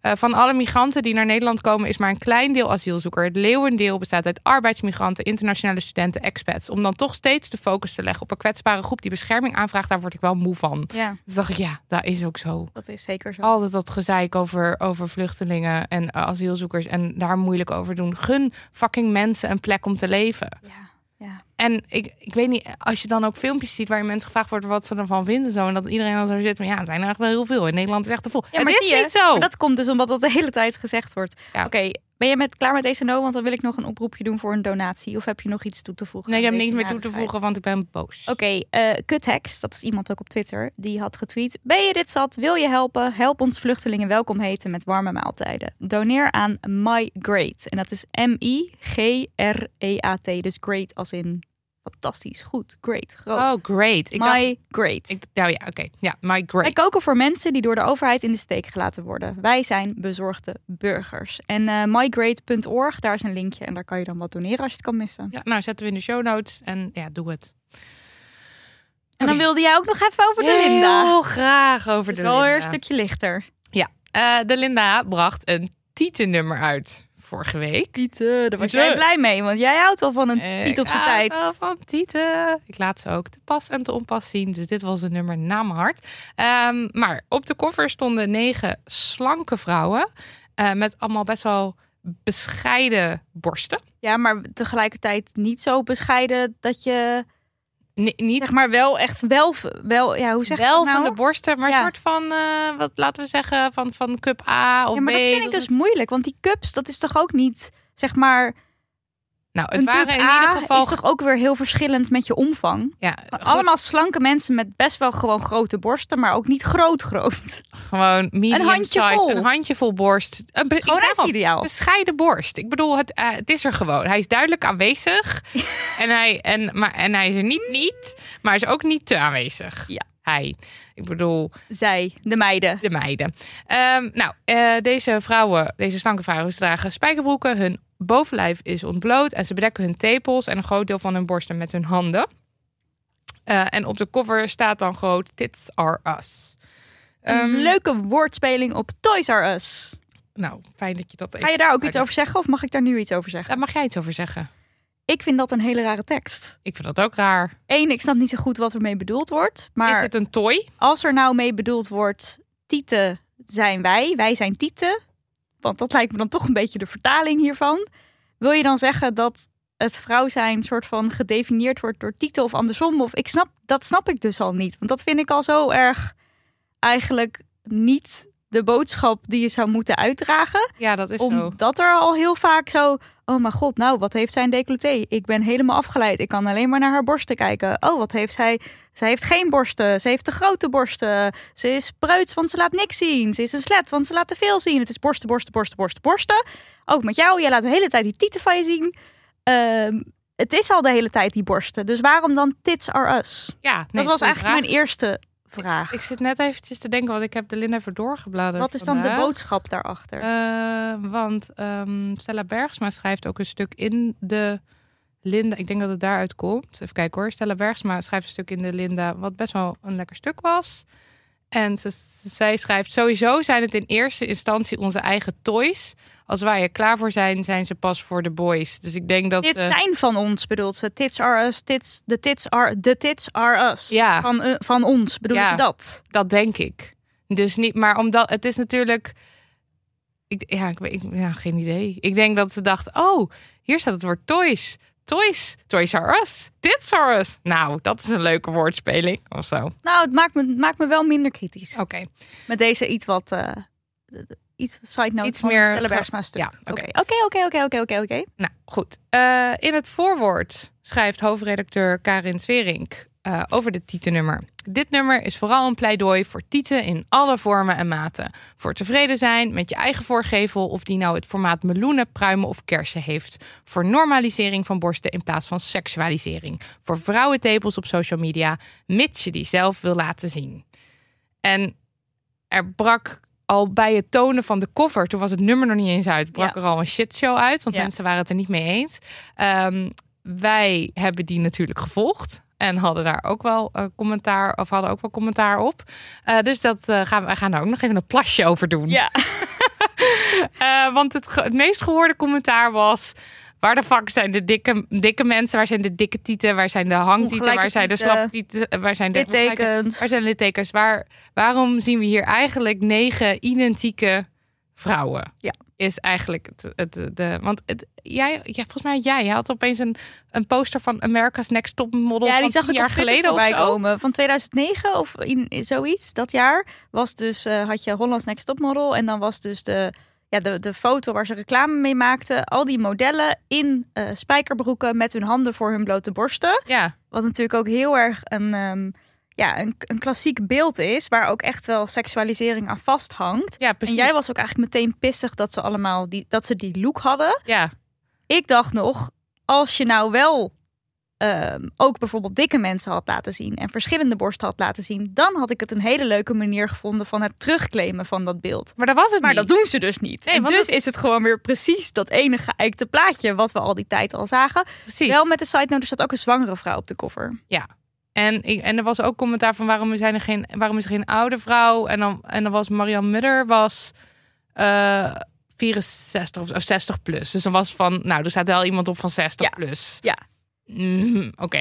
S1: Eh, van alle migranten die naar Nederland komen, is maar een klein deel asielzoeker. Het leeuwendeel bestaat uit arbeidsmigranten, internationale studenten, expats. Om dan toch steeds de focus te leggen op een kwetsbare groep die bescherming aanvraagt, daar word ik wel moe van.
S2: Ja,
S1: Dus dacht ik, ja, dat is ook zo.
S2: dat is zeker zo.
S1: Altijd dat gezeik over, over vluchtelingen en asielzoekers en daar moeilijk over doen. Gun fucking mensen een plek om te leven.
S2: Ja, ja.
S1: En ik, ik weet niet, als je dan ook filmpjes ziet waarin mensen gevraagd worden wat ze ervan vinden en zo. En dat iedereen dan zo zit van ja, het zijn er echt wel heel veel. In Nederland is echt te vol.
S2: Ja,
S1: het
S2: maar
S1: is
S2: zie je,
S1: niet zo.
S2: Maar dat komt dus omdat dat de hele tijd gezegd wordt.
S1: Ja.
S2: Oké, ben je met, klaar met deze no? Want dan wil ik nog een oproepje doen voor een donatie. Of heb je nog iets toe te voegen?
S1: Nee, ik heb niks meer toe te voegen, want ik ben boos.
S2: Oké, eh Kuthex, dat is iemand ook op Twitter, die had getweet. Ben je dit zat? Wil je helpen? Help ons vluchtelingen welkom heten met warme maaltijden. Doneer aan My Great. En dat is M-I-G-R-E-A-T. Dus great als in fantastisch, goed, great, groot.
S1: Oh, great. Ik dacht,
S2: My Great.
S1: ik, nou ja, oké. Ja, my
S2: Wij
S1: great.
S2: koken voor mensen die door de overheid in de steek gelaten worden. Wij zijn bezorgde burgers. En eh mygreat.org, daar is een linkje en daar kan je dan wat doneren als je het kan missen.
S1: Ja, nou, zetten we in de show notes en ja, doe het.
S2: En dan wilde jij ook nog even over de Linda.
S1: Heel graag over de
S2: wel
S1: Linda.
S2: weer een stukje lichter.
S1: Eh, de Linda bracht een titelnummer uit vorige week.
S2: Tieten, daar was
S1: Tieten.
S2: jij blij mee, want jij houdt wel van een titel op zijn tijd.
S1: wel van Tieten. Ik laat ze ook te pas en te onpas zien. Dus dit was een nummer na mijn hart. Ehm, maar op de cover stonden negen slanke vrouwen. eh, met allemaal best wel bescheiden borsten.
S2: Ja, maar tegelijkertijd niet zo bescheiden dat je,
S1: Ni- niet
S2: zeg maar, wel echt wel, wel ja, hoe zeg
S1: wel
S2: nou?
S1: van de borsten, maar
S2: Ja.
S1: een soort van, eh, wat laten we zeggen, van, van cup A of
S2: Ja, maar
S1: B.
S2: dat vind ik dus
S1: het-
S2: moeilijk, want die cups, dat is toch ook niet, zeg maar,
S1: Nou, het
S2: een
S1: waren in ieder
S2: A
S1: geval...
S2: is toch ook weer heel verschillend met je omvang.
S1: ja,
S2: Allemaal slanke mensen met best wel gewoon grote borsten, maar ook niet groot groot.
S1: Gewoon medium
S2: handje
S1: size,
S2: vol.
S1: een handjevol borst. Een be- bescheiden borst. Ik bedoel, het, eh, het is er gewoon. Hij is duidelijk aanwezig. en, hij, en, maar, en hij is er niet niet, maar hij is ook niet te aanwezig.
S2: Ja.
S1: Hij. Ik bedoel,
S2: Zij, de meiden.
S1: de meiden. Ehm, nou, eh, deze vrouwen, deze slanke vrouwen, dragen spijkerbroeken. Hun bovenlijf is ontbloot en ze bedekken hun tepels en een groot deel van hun borsten met hun handen. Eh, en op de cover staat dan groot: Tits are us.
S2: Een
S1: Ehm,
S2: leuke woordspeling op Toys R Us.
S1: Nou, fijn dat je dat even...
S2: Ga je daar ook iets over zeggen of mag ik daar nu iets over zeggen?
S1: Daar mag jij iets over zeggen.
S2: Ik vind dat een hele rare tekst.
S1: Ik vind dat ook raar.
S2: Eén, ik snap niet zo goed wat ermee bedoeld wordt. Maar
S1: Is het een toy?
S2: als er nou mee bedoeld wordt, tieten zijn wij, wij zijn tieten. Want dat lijkt me dan toch een beetje de vertaling hiervan. Wil je dan zeggen dat het vrouw zijn soort van gedefinieerd wordt door tieten of andersom? Of ik snap, dat snap ik dus al niet. Want dat vind ik al zo erg eigenlijk niet de boodschap die je zou moeten uitdragen.
S1: Ja, dat is zo.
S2: Omdat er al heel vaak zo... Oh mijn god, nou, wat heeft zij een decolleté? Ik ben helemaal afgeleid. Ik kan alleen maar naar haar borsten kijken. Oh, wat heeft zij? Zij heeft geen borsten. Ze heeft te grote borsten. Ze is preuts, want ze laat niks zien. Ze is een slet, want ze laat te veel zien. Het is borsten, borsten, borsten, borsten, borsten. Ook met jou. Jij laat de hele tijd die tieten van je zien. Ehm, het is al de hele tijd die borsten. Dus waarom dan tits are us?
S1: Ja, nee,
S2: dat was eigenlijk
S1: vraag.
S2: mijn eerste vraag.
S1: Ik zit net eventjes te denken, want ik heb de Linda even doorgebladerd.
S2: Wat is dan de boodschap daarachter?
S1: Eh, want ehm, Stella Bergsma schrijft ook een stuk in de Linda. Ik denk dat het daaruit komt. Even kijken hoor. Stella Bergsma schrijft een stuk in de Linda, wat best wel een lekker stuk was. En ze, zij schrijft: Sowieso zijn het in eerste instantie onze eigen toys. Als wij er klaar voor zijn, zijn ze pas voor de boys. Dus ik denk dat.
S2: Dit
S1: ze-
S2: zijn van ons, bedoelt ze. Tits are us. Tits, de tits are, de tits are us.
S1: Ja.
S2: Van, eh, van ons, bedoelen
S1: Ja.
S2: ze dat?
S1: Dat denk ik. Dus niet, maar omdat het is natuurlijk. Ik, ja, ik, weet- ik, ja, geen idee. Ik denk dat ze dacht: oh, hier staat het woord toys. Toys, toys are us. Dit us. Nou, dat is een leuke woordspeling of zo.
S2: Nou, het maakt me, maakt me wel minder kritisch.
S1: Oké.
S2: Met deze iets wat... eh, iets side note
S1: Iets
S2: van
S1: meer
S2: Stella
S1: ge-
S2: Bergsma stuk.
S1: Ja, oké.
S2: Oké, oké, oké, oké, oké, oké.
S1: Nou, goed. Eh, in het voorwoord schrijft hoofdredacteur Karin Swerink eh, over dit titelnummer. Dit nummer is vooral een pleidooi voor tieten in alle vormen en maten. Voor tevreden zijn met je eigen voorgevel, of die nou het formaat meloenen, pruimen of kersen heeft. Voor normalisering van borsten in plaats van seksualisering. Voor vrouwentepels op social media, mits je die zelf wil laten zien. En er brak al bij het tonen van de cover, toen was het nummer nog niet eens uit, brak
S2: Ja.
S1: er al een shitshow uit, want
S2: Ja.
S1: mensen waren het er niet mee eens. Ehm, wij hebben die natuurlijk gevolgd. En hadden daar ook wel eh, commentaar, of hadden ook wel commentaar op. Eh, dus dat eh, gaan we gaan daar ook nog even een plasje over doen.
S2: Ja,
S1: want het, het meest gehoorde commentaar was. Waar de fuck zijn de dikke, dikke mensen? Waar zijn de dikke tieten? Waar zijn de hangtieten? Waar zijn de
S2: tieten.
S1: slaptieten? Waar zijn de
S2: littekens.
S1: Waar zijn de littekens? Waar, waarom zien we hier eigenlijk negen identieke vrouwen?
S2: Ja.
S1: Is eigenlijk het, het, de. Want het, jij, ja, volgens mij jij had opeens een, een poster van America's Next Top Model.
S2: Ja, die
S1: van
S2: zag ik
S1: jaar geleden
S2: voorbij komen. Van 2009 of in, in zoiets. Dat jaar was dus, eh, had je Hollands Next Top Model. En dan was dus de, ja, de, de foto waar ze reclame mee maakten. Al die modellen in eh, spijkerbroeken met hun handen voor hun blote borsten.
S1: Ja,
S2: Wat natuurlijk ook heel erg een, ehm, ja, een, een klassiek beeld is. Waar ook echt wel seksualisering aan vasthangt.
S1: ja, precies.
S2: En jij was ook eigenlijk meteen pissig dat ze allemaal die, dat ze die look hadden.
S1: Ja,
S2: Ik dacht nog, als je nou wel ehm, ook bijvoorbeeld dikke mensen had laten zien en verschillende borsten had laten zien, dan had ik het een hele leuke manier gevonden van het terugclaimen van dat beeld.
S1: maar dat was het
S2: Maar
S1: niet.
S2: dat doen ze dus niet.
S1: Nee,
S2: en dus
S1: dat-
S2: is het gewoon weer precies dat ene geëikte plaatje wat we al die tijd al zagen.
S1: Precies.
S2: Wel met de side note, er staat ook een zwangere vrouw op de cover.
S1: En, ik, en er was ook commentaar van waarom, zijn er geen, waarom is er geen oude vrouw? En dan, en dan was Marianne Mudder was eh 64 of, of 60 plus. Dus dan was van, nou, er staat wel iemand op van 60
S2: Ja.
S1: plus.
S2: Ja.
S1: Mm, Oké.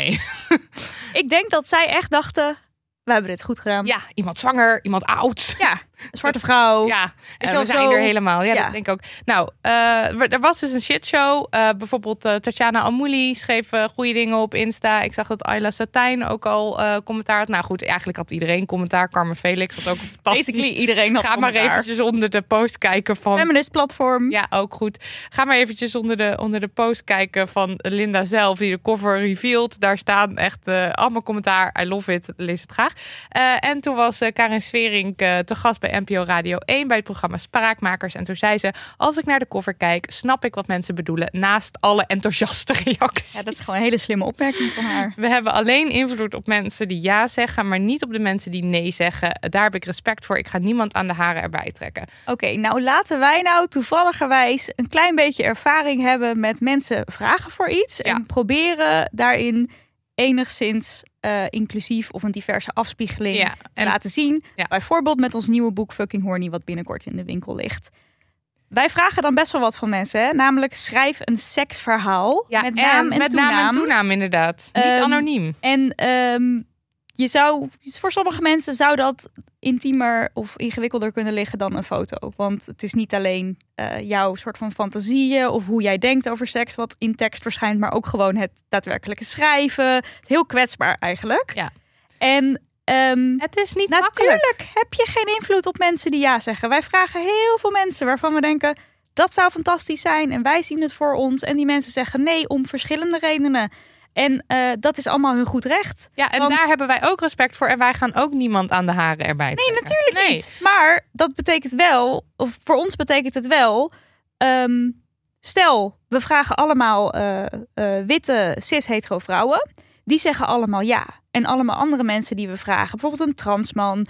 S2: Ik denk dat zij echt dachten, we hebben dit goed gedaan.
S1: Ja, iemand zwanger, iemand oud.
S2: Ja, zwarte vrouw.
S1: Ja, en
S2: wel,
S1: we zijn
S2: zo-
S1: er helemaal. Ja,
S2: Ja.
S1: dat denk ik ook. Nou, eh, er was dus een shitshow. Eh bijvoorbeeld eh, Tatjana Amouli schreef eh, goede dingen op Insta. Ik zag dat Ayla Satijn ook al eh, commentaar had. Nou goed, eigenlijk had iedereen commentaar. Carmen Felix had ook fantastisch.
S2: Basically iedereen had
S1: Ga maar eventjes onder de post kijken van...
S2: Feminist platform.
S1: Ja, ook goed. Ga maar eventjes onder de, onder de post kijken van Linda zelf, die de cover revealed. Daar staan echt eh, allemaal commentaar. I love it. Lees het graag. Eh, en toen was eh, Karin Sverink eh, te gast bij NPO Radio 1 bij het programma Spraakmakers. En toen zei ze: Als ik naar de cover kijk, snap ik wat mensen bedoelen. Naast alle enthousiaste reacties.
S2: Ja, dat is gewoon een hele slimme opmerking van haar.
S1: We hebben alleen invloed op mensen die ja zeggen, maar niet op de mensen die nee zeggen. Daar heb ik respect voor. Ik ga niemand aan de haren erbij trekken.
S2: Oké, nou laten wij nou toevalligerwijs een klein beetje ervaring hebben met mensen vragen voor iets.
S1: Ja.
S2: En proberen daarin enigszins eh, inclusief of een diverse afspiegeling
S1: Ja,
S2: te
S1: en
S2: laten zien.
S1: Ja.
S2: Bijvoorbeeld met ons nieuwe boek Fucking Horny, wat binnenkort in de winkel ligt. Wij vragen dan best wel wat van mensen, hè? namelijk schrijf een seksverhaal
S1: ja,
S2: met naam en
S1: met
S2: toenaam.
S1: naam en toenaam, inderdaad. Niet
S2: Ehm,
S1: anoniem.
S2: En ehm, je zou, voor sommige mensen zou dat intiemer of ingewikkelder kunnen liggen dan een foto. Want het is niet alleen eh, jouw soort van fantasieën of hoe jij denkt over seks wat in tekst verschijnt, maar ook gewoon het daadwerkelijke schrijven. Heel kwetsbaar eigenlijk.
S1: Ja.
S2: En Ehm,
S1: Het is niet makkelijk.
S2: Natuurlijk heb je geen invloed op mensen die ja zeggen. Wij vragen heel veel mensen waarvan we denken dat zou fantastisch zijn en wij zien het voor ons. En die mensen zeggen nee om verschillende redenen. En eh, dat is allemaal hun goed recht.
S1: Ja, en
S2: Want-
S1: daar hebben wij ook respect voor. En wij gaan ook niemand aan de haren erbij
S2: Nee,
S1: trekken.
S2: natuurlijk
S1: Nee.
S2: niet. Maar dat betekent wel, of voor ons betekent het wel. ehm, stel, we vragen allemaal eh, eh, witte cis-hetero vrouwen. Die zeggen allemaal ja. En allemaal andere mensen die we vragen, bijvoorbeeld een transman,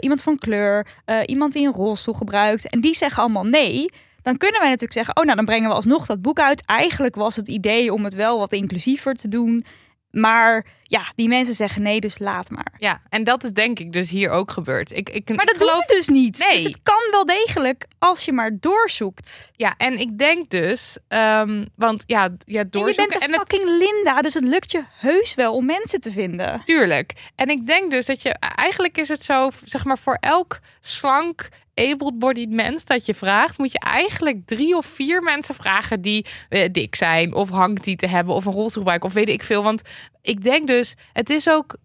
S2: iemand van kleur, iemand die een rolstoel gebruikt. En die zeggen allemaal nee. Dan kunnen wij natuurlijk zeggen, oh nou dan brengen we alsnog dat boek uit. Eigenlijk was het idee om het wel wat inclusiever te doen. Maar ja, die mensen zeggen nee, dus laat maar.
S1: Ja, en dat is denk ik dus hier ook gebeurd. Ik, ik,
S2: Maar dat
S1: geloof...
S2: doen we dus niet.
S1: Nee.
S2: Dus het kan wel degelijk als je maar doorzoekt.
S1: Ja, en ik denk dus, ehm, want ja, ja
S2: En je
S1: doorzoeken
S2: bent
S1: en
S2: een
S1: het
S2: fucking Linda, dus het lukt je heus wel om mensen te vinden.
S1: Tuurlijk. En ik denk dus dat je eigenlijk is het zo, zeg maar, voor elk slank, able-bodied mens dat je vraagt, moet je eigenlijk drie of vier mensen vragen die eh, dik zijn of hangtieten hebben of een rolstoel gebruiken of weet ik veel. Want ik denk dus, het is ook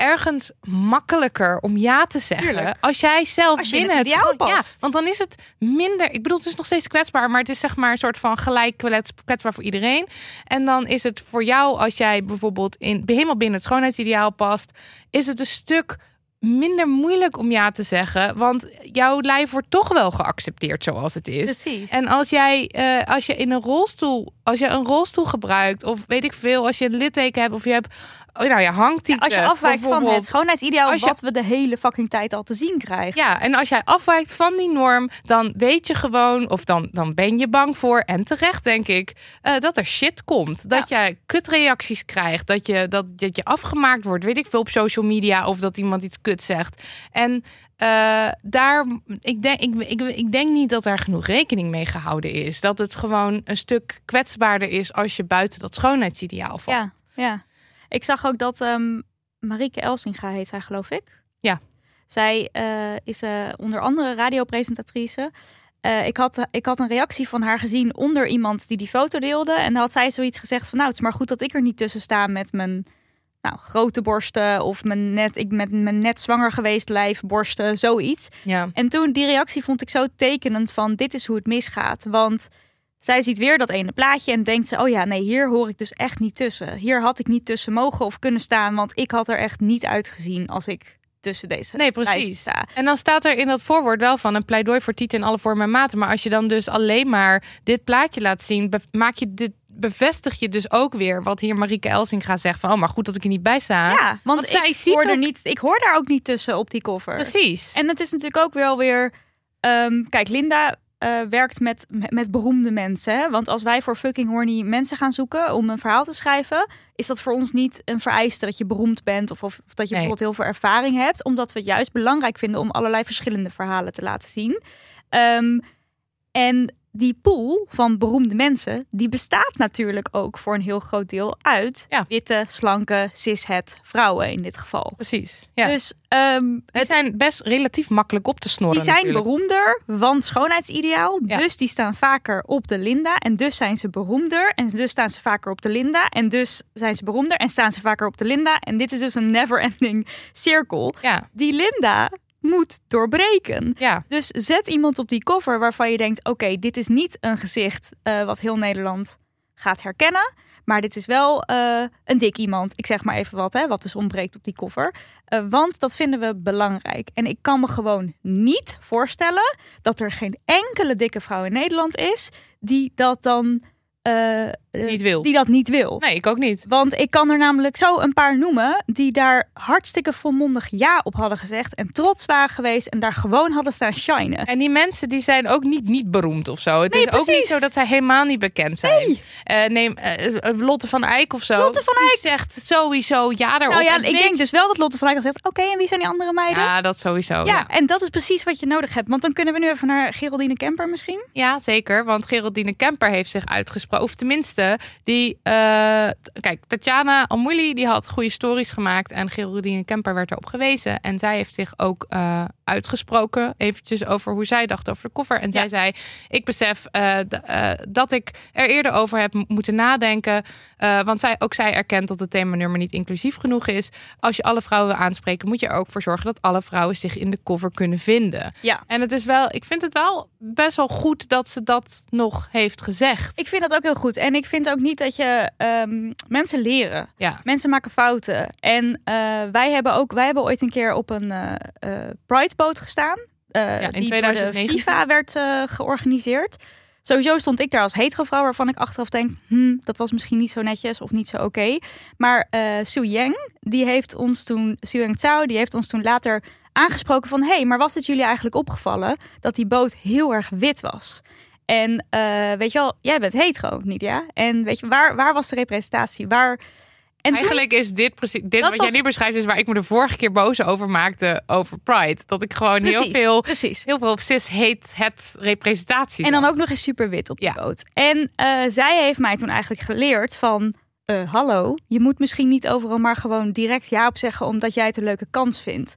S1: ergens makkelijker om ja te zeggen
S2: Tuurlijk.
S1: als jij zelf
S2: Als
S1: binnen
S2: het past.
S1: Ja, want dan is het minder. Ik bedoel, het is nog steeds kwetsbaar, maar het is zeg maar een soort van gelijk kwets- kwetsbaar voor iedereen. En dan is het voor jou, als jij bijvoorbeeld in, helemaal binnen het schoonheidsideaal past, is het een stuk minder moeilijk om ja te zeggen, want jouw lijf wordt toch wel geaccepteerd zoals het is.
S2: Precies.
S1: En als jij, eh, als je in een rolstoel, als je een rolstoel gebruikt, of weet ik veel, als je een litteken hebt, of je hebt, oh, nou ja,
S2: als je afwijkt van het schoonheidsideaal
S1: Als je-
S2: wat we de hele fucking tijd al te zien krijgen.
S1: Ja, en als jij afwijkt van die norm, dan weet je gewoon, of dan, dan ben je bang voor, en terecht denk ik, eh, dat er shit komt. Dat jij kutreacties krijgt, dat je, dat, dat je afgemaakt wordt, weet ik veel, op social media, of dat iemand iets kut zegt. En eh, daar, ik denk, ik, ik, ik denk niet dat daar genoeg rekening mee gehouden is. Dat het gewoon een stuk kwetsbaarder is als je buiten dat schoonheidsideaal valt.
S2: ja, ja. Ik zag ook dat ehm Marieke Elsinga heet zij, geloof ik.
S1: Ja.
S2: Zij eh, is eh, onder andere radiopresentatrice. Eh, ik, had, ik had een reactie van haar gezien onder iemand die die foto deelde. En dan had zij zoiets gezegd van... nou, het is maar goed dat ik er niet tussen sta met mijn nou, grote borsten... of mijn net, ik met mijn net zwanger geweest lijf, borsten, zoiets.
S1: Ja.
S2: En toen die reactie vond ik zo tekenend van dit is hoe het misgaat. Want zij ziet weer dat ene plaatje en denkt ze: oh ja, nee, hier hoor ik dus echt niet tussen. Hier had ik niet tussen mogen of kunnen staan, want ik had er echt niet uitgezien als ik tussen deze
S1: Nee, precies.
S2: sta.
S1: En dan staat er in dat voorwoord wel van een pleidooi voor tieten in alle vormen en maten. Maar als je dan dus alleen maar dit plaatje laat zien, maak je dit, bevestig je dus ook weer wat hier Marieke Elsinga zegt van, oh, maar goed dat ik er niet bij sta.
S2: Ja, want,
S1: Want zij
S2: ik,
S1: ziet
S2: hoor er niet, ik hoor daar ook niet tussen op die cover.
S1: Precies.
S2: En het is natuurlijk ook wel weer. ehm, kijk, Linda eh, werkt met, met, beroemde mensen. Hè? Want als wij voor fucking horny mensen gaan zoeken om een verhaal te schrijven, is dat voor ons niet een vereiste dat je beroemd bent of, of, dat je
S1: Nee.
S2: bijvoorbeeld heel veel ervaring hebt. Omdat we het juist belangrijk vinden om allerlei verschillende verhalen te laten zien. Ehm, en die pool van beroemde mensen, die bestaat natuurlijk ook voor een heel groot deel uit
S1: Ja.
S2: witte, slanke, cishet vrouwen in dit geval.
S1: Precies. Ja.
S2: Dus ehm,
S1: het zijn best relatief makkelijk op te snorren.
S2: die zijn
S1: natuurlijk.
S2: beroemder, want schoonheidsideaal.
S1: Ja.
S2: Dus die staan vaker op de Linda. En dus zijn ze beroemder. En dus staan ze vaker op de Linda. En dus zijn ze beroemder. En staan ze vaker op de Linda. En dit is dus een never-ending cirkel.
S1: Ja,
S2: Die Linda moet doorbreken.
S1: ja.
S2: Dus zet iemand op die cover waarvan je denkt: oké, dit is niet een gezicht eh, wat heel Nederland gaat herkennen. Maar dit is wel eh, een dik iemand. Ik zeg maar even wat, hè, wat dus ontbreekt op die cover. Eh, want dat vinden we belangrijk. En ik kan me gewoon niet voorstellen dat er geen enkele dikke vrouw in Nederland is die dat dan eh, eh,
S1: Niet wil.
S2: Die dat niet wil.
S1: Nee, ik ook niet.
S2: Want ik kan er namelijk zo een paar noemen die daar hartstikke volmondig ja op hadden gezegd en trots waren geweest en daar gewoon hadden staan shinen.
S1: En die mensen die zijn ook niet niet beroemd of zo. Het
S2: Nee,
S1: is ook niet zo dat zij helemaal niet bekend zijn. Nee. neem eh, eh, Lotte van Eyck of zo.
S2: Lotte van
S1: Die zegt sowieso ja daarop.
S2: Nou ja, ik
S1: niks.
S2: denk dus wel dat Lotte van Eyck al zegt, oké, en wie zijn die andere meiden?
S1: Ja, dat sowieso.
S2: Ja,
S1: Ja.
S2: en dat is precies wat je nodig hebt. Want dan kunnen we nu even naar Geraldine Kemper misschien.
S1: ja, zeker. Want Geraldine Kemper heeft zich uitgesproken. Of tenminste, die... eh, kijk, Tatjana Almouli die had goede stories gemaakt. En Geraldine Kemper werd erop gewezen. En zij heeft zich ook eh, uitgesproken. Eventjes over hoe zij dacht over de koffer. En zij zei, ik besef eh, dat ik er eerder over heb moeten nadenken. Want zij, ook zij erkent dat het themanummer niet inclusief genoeg is. Als je alle vrouwen wil aanspreken, moet je er ook voor zorgen dat alle vrouwen zich in de cover kunnen vinden.
S2: Ja.
S1: En het is wel, ik vind het wel best wel goed dat ze dat nog heeft gezegd.
S2: Ik vind dat ook heel goed. En ik vind ook niet dat je ehm, mensen leren.
S1: Ja.
S2: Mensen maken fouten. En eh, wij hebben ook, wij hebben ooit een keer op een eh, Pride-boot gestaan. eh,
S1: in
S2: die door
S1: 2019.
S2: de FIFA werd georganiseerd. Sowieso stond ik daar als hetero-vrouw, waarvan ik achteraf denk, hmm, dat was misschien niet zo netjes of niet zo oké. Maar eh Su Yang, die heeft ons toen, Su Yang Zhao, die heeft ons toen later aangesproken van, hé, hey, maar was het jullie eigenlijk opgevallen dat die boot heel erg wit was? En eh, weet je wel, jij bent hetero, Nidia. En weet je, waar, waar was de representatie? Waar... En toen-
S1: Eigenlijk is dit precies dit wat
S2: was-
S1: jij nu beschrijft, is waar ik me de vorige keer boos over maakte over Pride. Dat ik gewoon heel veel,
S2: precies.
S1: heel veel cis heet het representatie.
S2: En dan ook nog eens super wit op de
S1: Ja.
S2: boot. En eh, zij heeft mij toen eigenlijk geleerd van... eh, hallo, je moet misschien niet overal maar gewoon direct ja op zeggen... omdat jij het een leuke kans vindt.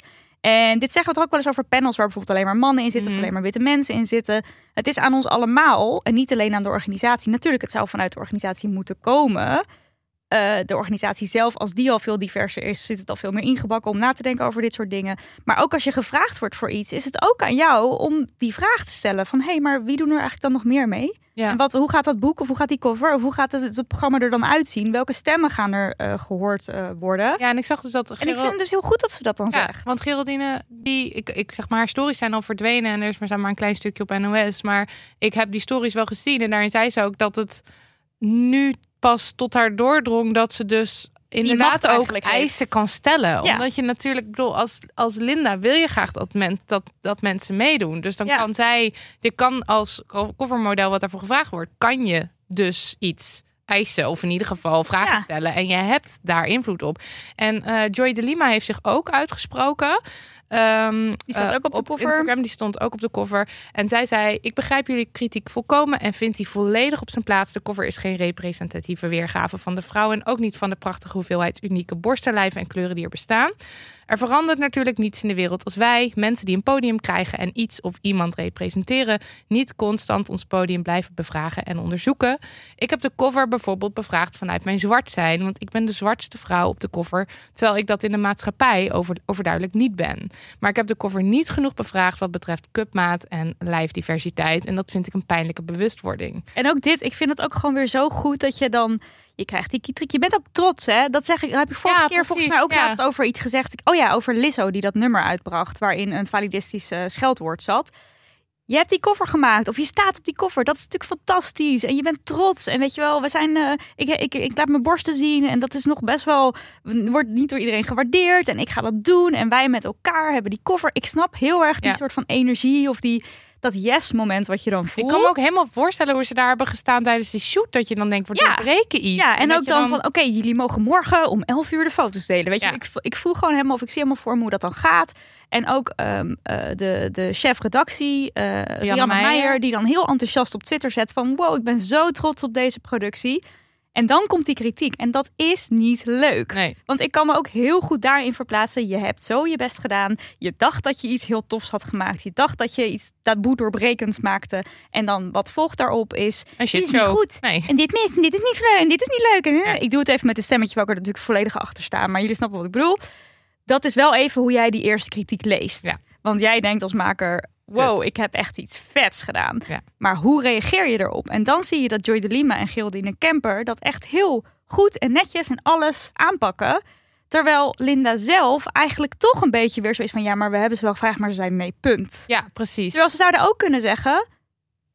S2: En dit zeggen we toch ook wel eens over panels... waar bijvoorbeeld alleen maar mannen in zitten...
S1: Mhm.
S2: of alleen maar witte mensen in zitten. Het is aan ons allemaal en niet alleen aan de organisatie. Natuurlijk, het zou vanuit de organisatie moeten komen... Eh, de organisatie zelf, als die al veel diverser is, zit het al veel meer ingebakken om na te denken over dit soort dingen. Maar ook als je gevraagd wordt voor iets, is het ook aan jou om die vraag te stellen: van hé, hey, maar wie doen er eigenlijk dan nog meer mee?
S1: Ja.
S2: En wat, hoe gaat dat boek of hoe gaat die cover of hoe gaat het, het programma er dan uitzien? Welke stemmen gaan er eh, gehoord eh, worden?
S1: ja, en ik zag dus dat
S2: en ik vind het dus heel goed dat ze dat dan
S1: Ja,
S2: zegt.
S1: want Geraldine, die, ik, ik zeg maar, haar stories zijn al verdwenen en er is maar, maar een klein stukje op NOS. Maar ik heb die stories wel gezien en daarin zei ze ook dat het nu pas tot haar doordrong dat ze dus inderdaad ook
S2: heeft.
S1: eisen kan stellen.
S2: Ja.
S1: Omdat je natuurlijk, bedoel, als, als Linda wil je graag dat, men, dat, dat mensen meedoen. Dus dan
S2: Ja.
S1: kan zij, je kan als covermodel wat daarvoor gevraagd wordt, kan je dus iets eisen of in ieder geval vragen
S2: Ja.
S1: stellen en je hebt daar invloed op. En eh, Joy de Lima heeft zich ook uitgesproken. Ehm,
S2: Die staat
S1: eh,
S2: ook op de cover.
S1: Instagram, die stond ook op de cover. En zij zei: Ik begrijp jullie kritiek volkomen en vind die volledig op zijn plaats. De cover is geen representatieve weergave van de vrouw en ook niet van de prachtige hoeveelheid unieke borstenlijven en kleuren die er bestaan. Er verandert natuurlijk niets in de wereld als wij, mensen die een podium krijgen en iets of iemand representeren, niet constant ons podium blijven bevragen en onderzoeken. Ik heb de cover bijvoorbeeld bevraagd vanuit mijn zwart zijn, want ik ben de zwartste vrouw op de cover, terwijl ik dat in de maatschappij over, overduidelijk niet ben. Maar ik heb de cover niet genoeg bevraagd wat betreft cupmaat en lijfdiversiteit. En dat vind ik een pijnlijke bewustwording.
S2: En ook dit, ik vind het ook gewoon weer zo goed dat je dan. Je krijgt die kietrek. Je bent ook trots, hè? Dat zeg ik. Dat heb ik vorige
S1: Ja,
S2: keer volgens mij ook
S1: ja.
S2: laatst over iets gezegd. Oh ja, over Lizzo die dat nummer uitbracht, waarin een validistisch eh, scheldwoord zat. Je hebt die koffer gemaakt, of je staat op die koffer. Dat is natuurlijk fantastisch. En je bent trots. En weet je wel, we zijn. eh, ik, ik, ik laat mijn borsten zien. En dat is nog best wel. Wordt niet door iedereen gewaardeerd. En ik ga dat doen. En wij met elkaar hebben die koffer. Ik snap heel erg die
S1: Ja.
S2: soort van energie. Of die, dat yes-moment wat je dan voelt.
S1: Ik kan me ook helemaal voorstellen hoe ze daar hebben gestaan tijdens de shoot. Dat je dan denkt, we
S2: Ja.
S1: doorbreken iets.
S2: Ja, en, ook dan, van, oké, jullie mogen morgen om 11 uur de foto's delen. Weet je, ik, ik voel gewoon helemaal, of ik zie helemaal voor me hoe dat dan gaat. En ook ehm, eh, de, de chef redactie, eh Rianne.
S1: Meijer,
S2: die dan heel enthousiast op Twitter zet van, wow, ik ben zo trots op deze productie. En dan komt die kritiek. En dat is niet leuk.
S1: Nee.
S2: Want ik kan me ook heel goed daarin verplaatsen. Je hebt zo je best gedaan. Je dacht dat je iets heel tofs had gemaakt. Je dacht dat je iets taboe doorbrekends maakte. En dan wat volgt daarop is... Dit is niet goed.
S1: Nee.
S2: En dit mis, en dit is niet leuk. En dit is niet leuk. En, eh,
S1: Ja.
S2: Ik doe het even met een stemmetje waar ik er natuurlijk volledig achter sta. Maar jullie snappen wat ik bedoel. Dat is wel even hoe jij die eerste kritiek leest.
S1: Ja.
S2: Want jij denkt als maker... Wow,
S1: Kut.
S2: ik heb echt iets vets gedaan.
S1: Ja.
S2: Maar hoe reageer je erop? En dan zie je dat Joy de Lima en Geraldine Kemper... dat echt heel goed en netjes en alles aanpakken. Terwijl Linda zelf eigenlijk toch een beetje weer zo is van... ja, maar we hebben ze wel gevraagd, maar ze zeiden nee, punt.
S1: Ja, precies.
S2: Terwijl ze zouden ook kunnen zeggen...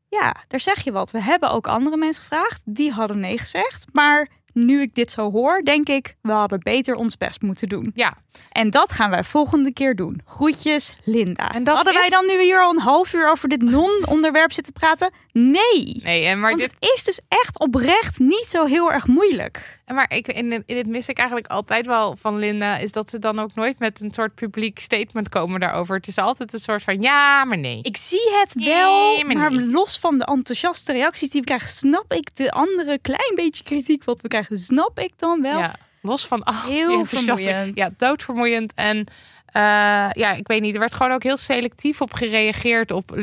S2: ja, daar zeg je wat. We hebben ook andere mensen gevraagd. Die hadden nee gezegd. Maar nu ik dit zo hoor, denk ik... we hadden beter ons best moeten doen.
S1: Ja,
S2: En dat gaan wij volgende keer doen. Groetjes, Linda.
S1: En dat
S2: Hadden wij dan nu hier al een half uur over dit non-onderwerp zitten praten? Nee.
S1: Nee, en maar
S2: Want
S1: dit,
S2: het is dus echt oprecht niet zo heel erg moeilijk.
S1: maar ik, in, in dit mis ik eigenlijk altijd wel van Linda, is dat ze dan ook nooit met een soort publiek statement komen daarover. Het is altijd een soort van ja, maar nee.
S2: Ik zie het wel,
S1: Nee, maar
S2: maar
S1: nee.
S2: los van de enthousiaste reacties die we krijgen, snap ik de andere klein beetje kritiek wat we krijgen, snap ik dan wel.
S1: Ja, los van al
S2: Heel vermoeiend.
S1: Ja, doodvermoeiend. En eh, ja, ik weet niet. Er werd gewoon ook heel selectief op gereageerd op,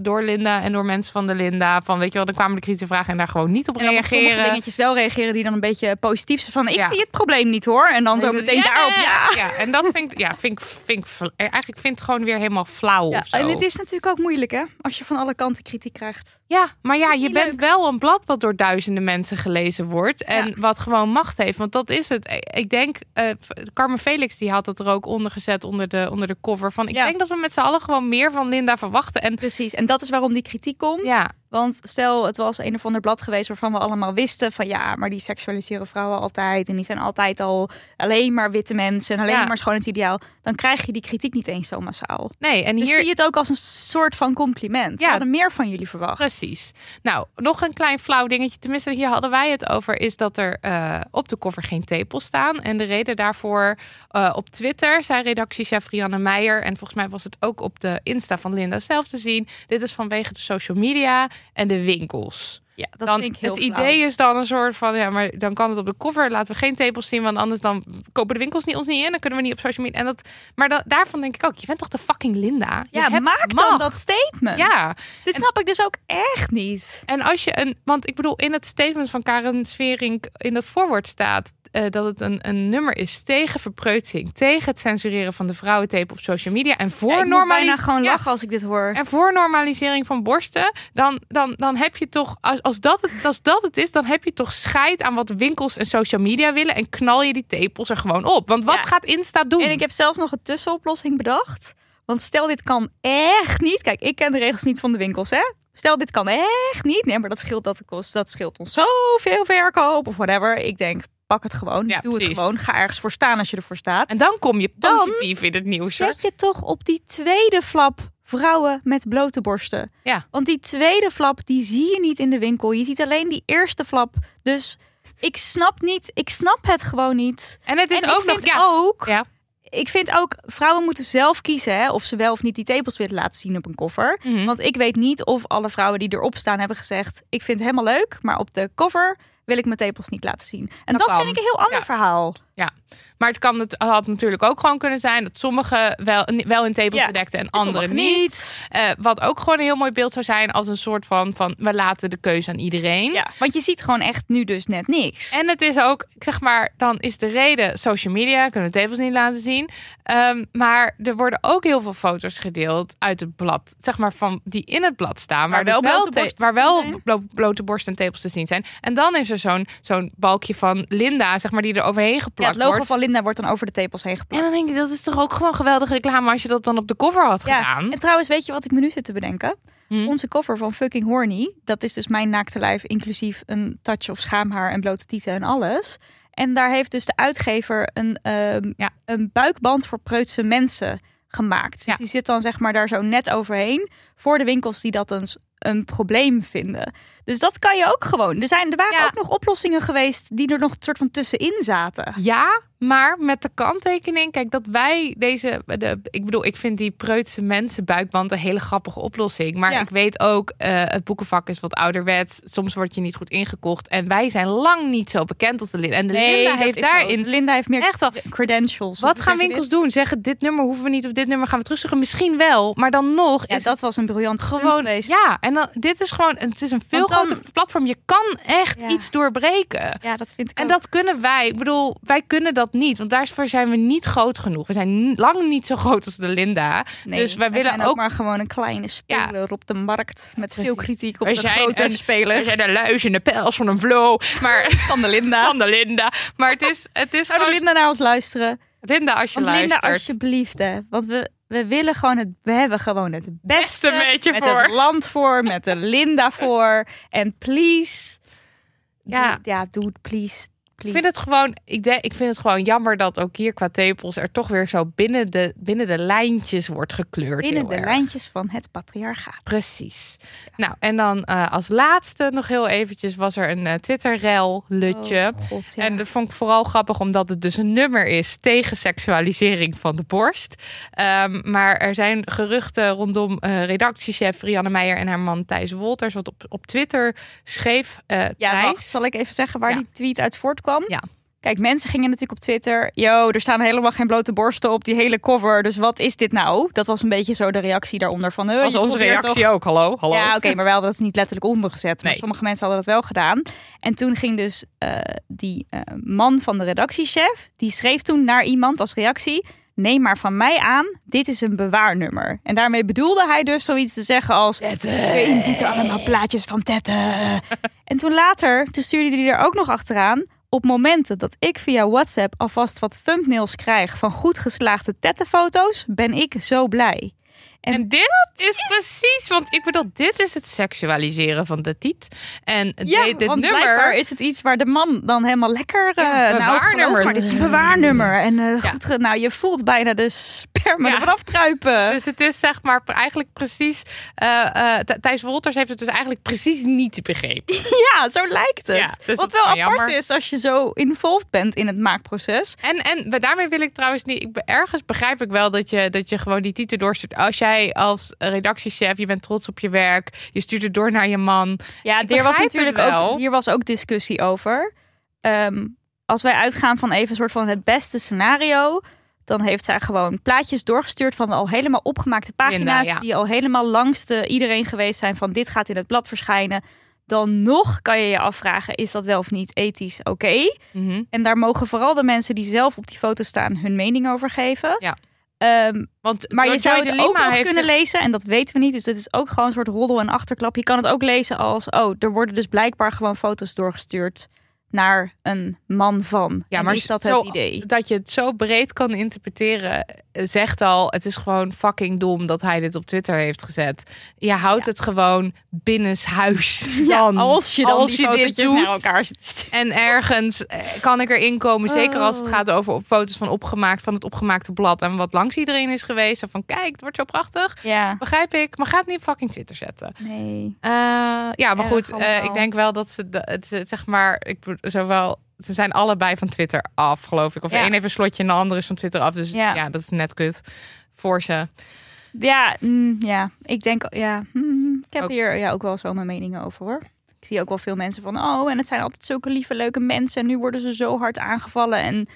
S1: door Linda en door mensen van de Linda. Van weet je wel, dan kwamen de kritische vragen en daar gewoon niet op
S2: En dan op sommige
S1: reageren.
S2: dingetjes wel reageren die dan een beetje positief zijn. Van ik
S1: Ja.
S2: zie het probleem niet hoor. En dan zo
S1: Dus het-
S2: meteen daarop ja.
S1: Ja, en dat vind ik, ja, vind ik, vind ik, eigenlijk vind het gewoon weer helemaal flauw
S2: Ja,
S1: of zo.
S2: en het is natuurlijk ook moeilijk hè, als je van alle kanten kritiek krijgt.
S1: Ja, maar ja, je bent
S2: leuk.
S1: wel een blad wat door duizenden mensen gelezen wordt. En
S2: Ja.
S1: wat gewoon macht heeft. Want dat is het. Ik denk, eh Carmen Felix die had het er ook onder gezet onder de, onder de cover. Van ik
S2: Ja.
S1: denk dat we met z'n allen gewoon meer van Linda verwachten. En
S2: Precies, en dat is waarom die kritiek komt.
S1: ja,
S2: Want stel, het was een of ander blad geweest waarvan we allemaal wisten van ja, maar die seksualiseren vrouwen altijd. En die zijn altijd al alleen maar witte mensen en alleen
S1: Ja.
S2: maar schoonheidsideaal. Dan krijg je die kritiek niet eens zo massaal.
S1: nee. En
S2: Dus
S1: hier.
S2: zie je het ook als een soort van compliment.
S1: Ja.
S2: We hadden meer van jullie verwacht.
S1: Precies. Nou, nog een klein flauw dingetje. Tenminste, hier hadden wij het over. Is dat er eh, op de cover geen tepels staan. En de reden daarvoor eh, op Twitter zei redactiechef Rianne Meijer. En volgens mij was het ook op de Insta van Linda zelf te zien. Dit is vanwege de social media en de winkels.
S2: Ja, dat
S1: dan,
S2: vind ik heel
S1: het
S2: flauw.
S1: idee is dan een soort van, ja, maar dan kan het op de cover. Laten we geen tepels zien, want anders dan kopen de winkels niet, ons niet in. Dan kunnen we niet op social media. En dat, maar daarvan denk ik ook, je bent toch de fucking Linda? Je
S2: Ja,
S1: hebt
S2: maak dan dat statement.
S1: Ja,
S2: Dit snap ik dus ook echt niet.
S1: en als je een, want ik bedoel, in het statement van Karen Sverink in dat voorwoord staat eh, dat het een, een nummer is tegen verpreutsing, tegen het censureren van de vrouwentape op social media en voor
S2: Ja, ik moet bijna
S1: normalis-
S2: gewoon
S1: Ja,
S2: lachen als ik dit hoor.
S1: en voor normalisering van borsten, dan, dan, dan heb je toch, als, als, dat het, als dat het is, dan heb je toch scheid aan wat winkels en social media willen en knal je die tepels er gewoon op. Want wat
S2: Ja.
S1: gaat Insta doen?
S2: En ik heb zelfs nog een tussenoplossing bedacht. Want stel dit kan echt niet. Kijk, ik ken de regels niet van de winkels, hè? Stel dit kan echt niet. Nee, maar dat scheelt, dat, kost, dat scheelt ons zoveel verkoop of whatever. Ik denk, pak het gewoon.
S1: Ja,
S2: Doe
S1: precies.
S2: het gewoon. Ga ergens voor staan als je ervoor staat.
S1: En dan kom je
S2: Dan
S1: positief in het nieuws.
S2: Zet je toch op die tweede flap vrouwen met blote borsten.
S1: Ja.
S2: Want die tweede flap, die zie je niet in de winkel. Je ziet alleen die eerste flap. Dus ik snap niet, ik snap het gewoon niet.
S1: En het is
S2: en
S1: ook
S2: ik
S1: nog,
S2: vind
S1: ja,
S2: ook,
S1: Ja.
S2: ik vind ook, vrouwen moeten zelf kiezen hè, of ze wel of niet die tepels willen laten zien op een koffer.
S1: Mhm.
S2: Want ik weet niet of alle vrouwen die erop staan hebben gezegd, ik vind het helemaal leuk, maar op de cover wil ik mijn tepels niet laten zien. En
S1: Dat
S2: dat, vind ik een heel ander
S1: Ja.
S2: verhaal.
S1: Maar het kan het had natuurlijk ook gewoon kunnen zijn dat sommigen wel, wel in tepels
S2: Ja,
S1: bedekten en
S2: En
S1: anderen niet. Eh, wat ook gewoon een heel mooi beeld zou zijn als een soort van, van we laten de keuze aan iedereen.
S2: Ja, want je ziet gewoon echt nu dus net niks.
S1: En het is ook, zeg maar, dan is de reden social media, kunnen we tepels niet laten zien. Ehm, maar er worden ook heel veel foto's gedeeld uit het blad, zeg maar, van die in het blad staan.
S2: Waar
S1: dus
S2: wel blote
S1: te-
S2: borsten
S1: waar wel blo- blote borsten en tepels te zien zijn. En dan is er zo'n zo'n balkje van Linda, zeg maar, die er overheen
S2: ja,
S1: geplakt
S2: het logo
S1: wordt.
S2: van Linda wordt dan over de tepels heen
S1: En
S2: geplakt.
S1: dan denk ik, dat is toch ook gewoon geweldige reclame als je dat dan op de cover had
S2: Ja,
S1: gedaan.
S2: en trouwens, weet je wat ik me nu zit te bedenken?
S1: Hm.
S2: Onze cover van Fucking Horny, dat is dus mijn naakte lijf, inclusief een touch of schaamhaar en blote tieten en alles. En daar heeft dus de uitgever een, ehm,
S1: Ja.
S2: een buikband voor preutse mensen gemaakt. Dus
S1: Ja.
S2: die zit dan zeg maar daar zo net overheen voor de winkels die dat eens een probleem vinden. Dus dat kan je ook gewoon. Er, zijn, er waren
S1: Ja.
S2: ook nog oplossingen geweest die er nog een soort van tussenin zaten.
S1: Ja, maar met de kanttekening, kijk, dat wij deze, de, ik bedoel, ik vind die preutse mensen buikband een hele grappige oplossing. Maar
S2: Ja.
S1: ik weet ook, eh, het boekenvak is wat ouderwets. Soms word je niet goed ingekocht. En wij zijn lang niet zo bekend als de Linda. En de Linda
S2: dat
S1: heeft
S2: is zo.
S1: daarin
S2: Linda heeft meer
S1: echt wel.
S2: credentials.
S1: Wat gaan winkels
S2: dit?
S1: doen? Zeggen dit nummer hoeven we niet of dit nummer gaan we terugzoeken? Misschien wel, maar dan nog
S2: Ja,
S1: is
S2: dat was een briljant gewoon geweest.
S1: ja. En dan dit is gewoon, het is een veel
S2: Dan-
S1: groter platform. Je kan echt
S2: Ja.
S1: iets doorbreken.
S2: Ja, dat vind ik
S1: En
S2: ook.
S1: dat kunnen wij. Ik bedoel, wij kunnen dat niet. Want daarvoor zijn we niet groot genoeg. We zijn lang niet zo groot als de Linda.
S2: Nee,
S1: dus wij willen
S2: zijn ook,
S1: ook...
S2: maar gewoon een kleine speler op de markt met veel kritiek op
S1: We
S2: de
S1: zijn
S2: grote
S1: een-
S2: speler
S1: We zijn de luis in de pels van een flow. Maar
S2: van de Linda.
S1: van de Linda. Maar het is, het is
S2: Zou de. Linda naar ons luisteren?
S1: Linda, als je
S2: Want Linda, alsjeblieft, hè. Want we, we willen gewoon het... We hebben gewoon het beste,
S1: Beste met je
S2: met
S1: voor.
S2: het land voor, met de Linda voor. En please...
S1: Ja.
S2: Doe, ja, doe het, please.
S1: Ik vind het gewoon, ik, denk, ik vind het gewoon jammer dat ook hier qua tepels er toch weer zo binnen de, binnen de lijntjes wordt gekleurd.
S2: Binnen de
S1: erg.
S2: lijntjes van het patriarchaat.
S1: Precies. Nou, en dan eh, als laatste nog heel eventjes was er een eh, Twitter-rel, Lutje.
S2: Oh, God, ja.
S1: En dat vond ik vooral grappig omdat het dus een nummer is tegen seksualisering van de borst. Ehm, maar er zijn geruchten rondom eh, redactiechef Rianne Meijer en haar man Thijs Wolters, wat op, op Twitter schreef.
S2: Ja, wacht, zal ik even zeggen waar
S1: Ja.
S2: die tweet uit voortkwam?
S1: Ja.
S2: Kijk, mensen gingen natuurlijk op Twitter. Yo, er staan helemaal geen blote borsten op die hele cover. Dus wat is dit nou? Dat was een beetje zo de reactie daaronder van.
S1: Dat was onze reactie ook. Hallo, hallo.
S2: Ja, oké, maar wij hadden het niet letterlijk ondergezet. Maar
S1: Nee.
S2: sommige mensen hadden dat wel gedaan. En toen ging dus eh, die eh, man van de redactiechef, die schreef toen naar iemand als reactie. Neem maar van mij aan, dit is een bewaarnummer. En daarmee bedoelde hij dus zoiets te zeggen als... Ziet allemaal plaatjes van tetten. en toen later, toen stuurde hij er ook nog achteraan... Op momenten dat ik via WhatsApp alvast wat thumbnails krijg van goed geslaagde tettenfoto's, ben ik zo blij.
S1: En dit is precies, want ik bedoel, dit is het seksualiseren van de tiet. En
S2: Ja,
S1: dit, dit
S2: want
S1: nummer.
S2: is het iets waar de man dan helemaal lekker...
S1: Ja,
S2: nou,
S1: bewaarnummer.
S2: geloof maar, dit is een bewaarnummer. En eh,
S1: Ja.
S2: goed, nou, je voelt bijna de sperma
S1: Ja.
S2: ervan afdruipen.
S1: Dus het is zeg maar eigenlijk precies. Th- Thijs Wolters heeft het dus eigenlijk precies niet begrepen.
S2: Ja, zo lijkt het.
S1: Dus
S2: Wat wel apart
S1: jammer.
S2: is als je zo involved bent in het maakproces.
S1: En, en daarmee wil ik trouwens niet. Ik, ergens begrijp ik wel dat je, dat je gewoon die titel doorstuurt. Als jij als redactiechef, je bent trots op je werk, je stuurt het door naar je man.
S2: Ja, hier was natuurlijk ook, hier was ook discussie over. Ehm, als wij uitgaan van even een soort van het beste scenario, dan heeft zij gewoon plaatjes doorgestuurd van al helemaal opgemaakte pagina's
S1: ja.
S2: die al helemaal langs de iedereen geweest zijn van dit gaat in het blad verschijnen. Dan nog kan je je afvragen, is dat wel of niet ethisch oké?
S1: Mhm.
S2: En daar mogen vooral de mensen die zelf op die foto staan hun mening over geven.
S1: Ja.
S2: Ehm,
S1: Want
S2: maar je
S1: Joy
S2: zou
S1: de
S2: het ook nog kunnen
S1: zich-
S2: lezen, en dat weten we niet. Dus dit is ook gewoon een soort roddel en achterklap. Je kan het ook lezen als, oh, er worden dus blijkbaar gewoon foto's doorgestuurd naar een man van.
S1: Ja,
S2: En
S1: maar
S2: is dat
S1: zo-
S2: het idee?
S1: Dat je het zo breed kan interpreteren, zegt al, het is gewoon fucking dom dat hij dit op Twitter heeft gezet. Je houdt het gewoon binnenshuis.
S2: Ja, als je dan
S1: als
S2: die
S1: je dit doet.
S2: naar elkaar zit.
S1: En ergens eh, kan ik erin komen, zeker als het
S2: Oh.
S1: gaat over op foto's van opgemaakt van het opgemaakte blad en wat langs iedereen is geweest. Van kijk, het wordt zo prachtig.
S2: Ja,
S1: Begrijp ik, maar ga het niet op fucking Twitter zetten.
S2: nee.
S1: Eh, ja, maar
S2: Erg
S1: goed, eh, ik denk wel dat ze het, zeg maar, ik zowel ze zijn allebei van Twitter af, geloof ik. Of
S2: Ja.
S1: een heeft een slotje en de ander is van Twitter af. Dus ja,
S2: Ja.
S1: dat is net kut voor ze.
S2: Ja, mm, ja, ik denk, ja, mm, ik heb
S1: Ook-
S2: hier ja, ook wel zo mijn meningen over hoor. Ik zie ook wel veel mensen van, oh, en het zijn altijd zulke lieve, leuke mensen. En nu worden ze zo hard aangevallen. En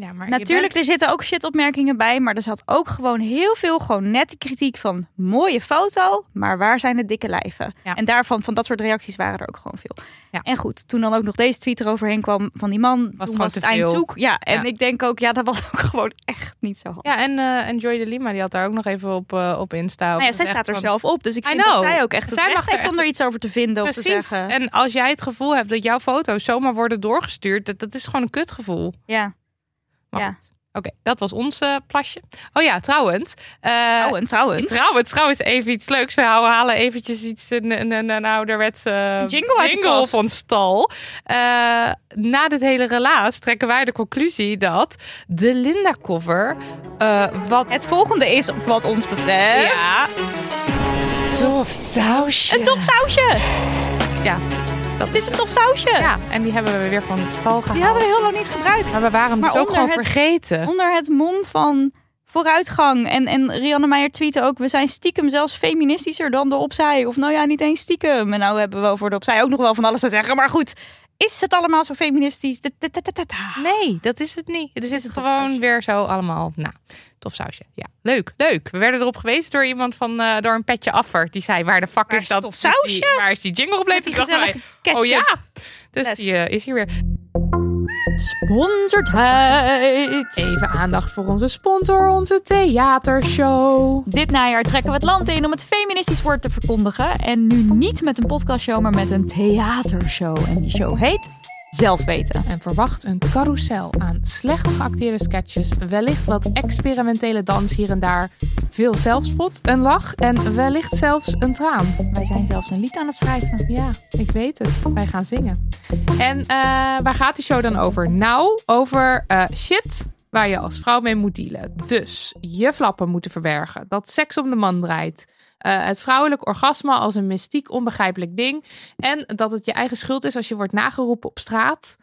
S1: Ja, maar
S2: Natuurlijk, er zitten ook shitopmerkingen bij, maar er zat ook gewoon heel veel gewoon nette kritiek van mooie foto, maar waar zijn de dikke lijven?
S1: Ja.
S2: En daarvan, van dat soort reacties waren er ook gewoon veel.
S1: Ja.
S2: En goed, toen dan ook nog deze tweet eroverheen kwam van die man, toen
S1: gewoon
S2: was
S1: te
S2: het eind
S1: veel.
S2: zoek. Ja, en
S1: Ja.
S2: ik denk ook, ja, dat was ook gewoon echt niet zo handig.
S1: Ja, en, eh, en Joy de Lima, die had daar ook nog even op, eh, op Insta.
S2: Nou ja,
S1: over
S2: zij staat er
S1: van-
S2: zelf op, dus ik vind dat zij ook echt het
S1: Zij
S2: recht
S1: mag er
S2: heeft om
S1: echt-
S2: er iets over te vinden of te
S1: Precies.
S2: zeggen.
S1: En als jij het gevoel hebt dat jouw foto's zomaar worden doorgestuurd, dat, dat is gewoon een kutgevoel.
S2: Ja,
S1: Maar
S2: Ja.
S1: goed. Oké, dat was ons eh, plasje. Oh ja, trouwens. eh,
S2: trouwens, trouwens.
S1: Trouwens, trouwens, even iets leuks. We houden- halen eventjes iets, een, een, een, een ouderwetse
S2: Jingle uit de kast.
S1: van stal. Eh, na dit hele relaas trekken wij de conclusie dat de Linda-cover, eh, wat...
S2: Het volgende is, wat ons betreft,
S1: ja, tof sausje.
S2: een tof sausje.
S1: Ja,
S2: Het is een tof sausje.
S1: ja, en die hebben we weer van stal gehaald.
S2: Die hadden we heel lang niet gebruikt.
S1: Maar we waren hem
S2: Maar
S1: dus ook gewoon
S2: het-
S1: vergeten.
S2: onder het mom van vooruitgang. En, en Rianne Meijer tweette ook, we zijn stiekem zelfs feministischer dan de opzij. Of nou ja, niet eens stiekem. En nou hebben we over de opzij ook nog wel van alles te zeggen. Maar goed, is het allemaal zo feministisch? Da- da- da-.
S1: Nee, dat is het niet. Het is
S2: tof
S1: gewoon
S2: sausje.
S1: weer zo allemaal. Nou, tof sausje. Ja, leuk, leuk. We werden erop gewezen door iemand van eh, door een petje affer. Die zei: Waar de fuck
S2: Waar
S1: is
S2: is
S1: dat?
S2: tof
S1: Dus die-
S2: sausje?
S1: waar is die jingle gebleven? Oh ja. Dus die eh, is hier weer.
S2: Sponsortijd.
S1: Even aandacht voor onze sponsor, onze theatershow.
S2: Dit najaar trekken we het land in om het feministisch woord te verkondigen. En nu niet met een podcastshow, maar met een theatershow. En die show heet zelf weten.
S1: En verwacht een carousel aan slecht geacteerde sketches, wellicht wat experimentele dans hier en daar, veel zelfspot, een lach en wellicht zelfs een traan.
S2: Wij zijn zelfs een lied aan het schrijven.
S1: Ja, ik weet het. Wij gaan zingen. En eh, waar gaat die show dan over? Nou, over eh, shit waar je als vrouw mee moet dealen. Dus je flappen moeten verbergen. Dat seks om de man draait. Eh, het vrouwelijk orgasme als een mystiek onbegrijpelijk ding. En dat het je eigen schuld is als je wordt nageroepen op straat.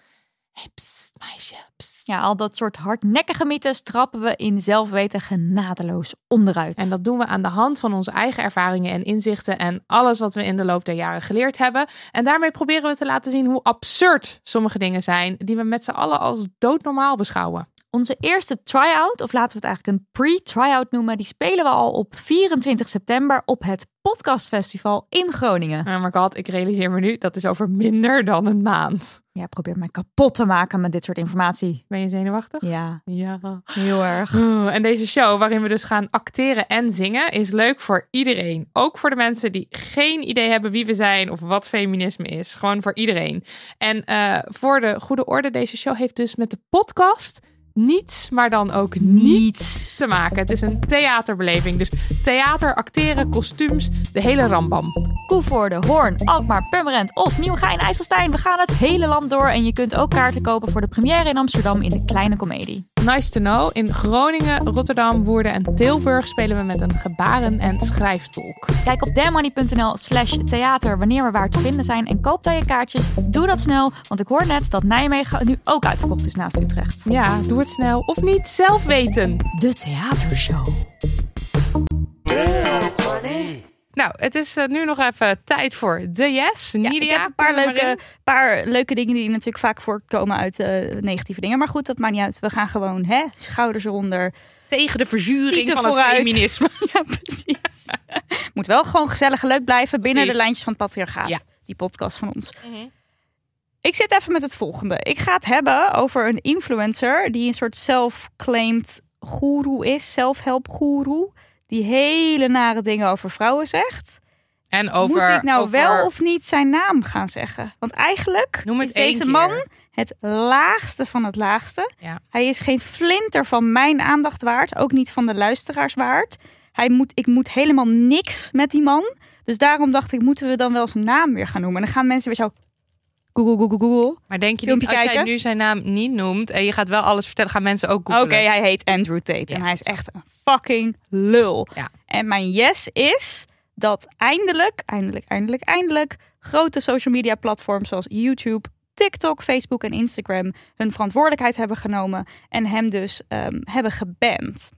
S1: Hey, meisje.
S2: Ja, al dat soort hardnekkige mythes trappen we in zelfweten genadeloos onderuit.
S1: En dat doen we aan de hand van onze eigen ervaringen en inzichten en alles wat we in de loop der jaren geleerd hebben. En daarmee proberen we te laten zien hoe absurd sommige dingen zijn die we met z'n allen als doodnormaal beschouwen.
S2: Onze eerste try-out, of laten we het eigenlijk een pre-try-out noemen, die spelen we al op 24 september op het Podcastfestival in Groningen.
S1: Oh my god, ik realiseer me nu, dat is over minder dan een maand.
S2: Ja, probeer mij kapot te maken met dit soort informatie.
S1: Ben je zenuwachtig?
S2: Ja,
S1: Ja.
S2: heel erg.
S1: En deze show, waarin we dus gaan acteren en zingen, is leuk voor iedereen. Ook voor de mensen die geen idee hebben wie we zijn of wat feminisme is. Gewoon voor iedereen. En eh, voor de goede orde, deze show heeft dus met de podcast niets, maar dan ook niets te maken. Het is een theaterbeleving. Dus theater, acteren, kostuums, de hele rambam.
S2: Koevoorde, Hoorn, Alkmaar, Purmerend, Os, Nieuwegein, IJsselstein. We gaan het hele land door en je kunt ook kaarten kopen voor de première in Amsterdam in de Kleine Comedie.
S1: Nice to know. In Groningen, Rotterdam, Woerden en Tilburg spelen we met een gebaren- en schrijftolk.
S2: Kijk op demoney.nl slash theater wanneer we waar te vinden zijn en koop dan je kaartjes. Doe dat snel, want ik hoor net dat Nijmegen nu ook uitverkocht is naast Utrecht.
S1: Ja, doe het snel of niet zelf weten.
S2: De theatershow.
S1: Nou, het is eh, nu nog even tijd voor de yes.
S2: Ja,
S1: Nidia,
S2: ik heb een paar leuke, paar leuke dingen die natuurlijk vaak voorkomen uit eh, negatieve dingen. Maar goed, dat maakt niet uit. We gaan gewoon hè, schouders eronder.
S1: Tegen de verzuring van het feminisme.
S2: Ja, precies. Moet wel gewoon gezellig en leuk blijven binnen
S1: Precies.
S2: de lijntjes van het patriarchaat.
S1: Ja.
S2: Die podcast van ons.
S1: Mhm.
S2: Ik zit even met het volgende. Ik ga het hebben over een influencer die een soort self-claimed goeroe is. Self-help goeroe. Die hele nare dingen over vrouwen zegt.
S1: En over,
S2: Moet ik nou
S1: over-
S2: wel of niet zijn naam gaan zeggen? Want eigenlijk
S1: Noem het
S2: is deze man het laagste van het laagste.
S1: Ja.
S2: Hij is geen flinter van mijn aandacht waard. Ook niet van de luisteraars waard. Hij moet, ik moet helemaal niks met die man. Dus daarom dacht ik, moeten we dan wel zijn naam weer gaan noemen? En dan gaan mensen weer zo... Google, Google, Google.
S1: Maar denk je niet, als jij nu zijn naam niet noemt en je gaat wel alles vertellen, gaan mensen ook
S2: Oké,
S1: googlen.
S2: hij heet Andrew Tate. En hij is echt een fucking lul.
S1: Ja.
S2: En mijn yes is dat eindelijk, eindelijk, eindelijk, eindelijk... grote social media platforms zoals YouTube, TikTok, Facebook en Instagram... hun verantwoordelijkheid hebben genomen en hem dus ehm, hebben geband.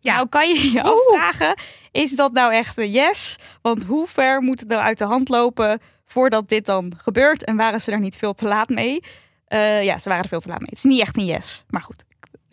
S1: Ja.
S2: Nou kan je je afvragen, is dat nou echt een yes? Want hoe ver moet het nou uit de hand lopen voordat dit dan gebeurt? En waren ze er niet veel te laat mee? Eh, ja, ze waren er veel te laat mee. Het is niet echt een yes, maar goed.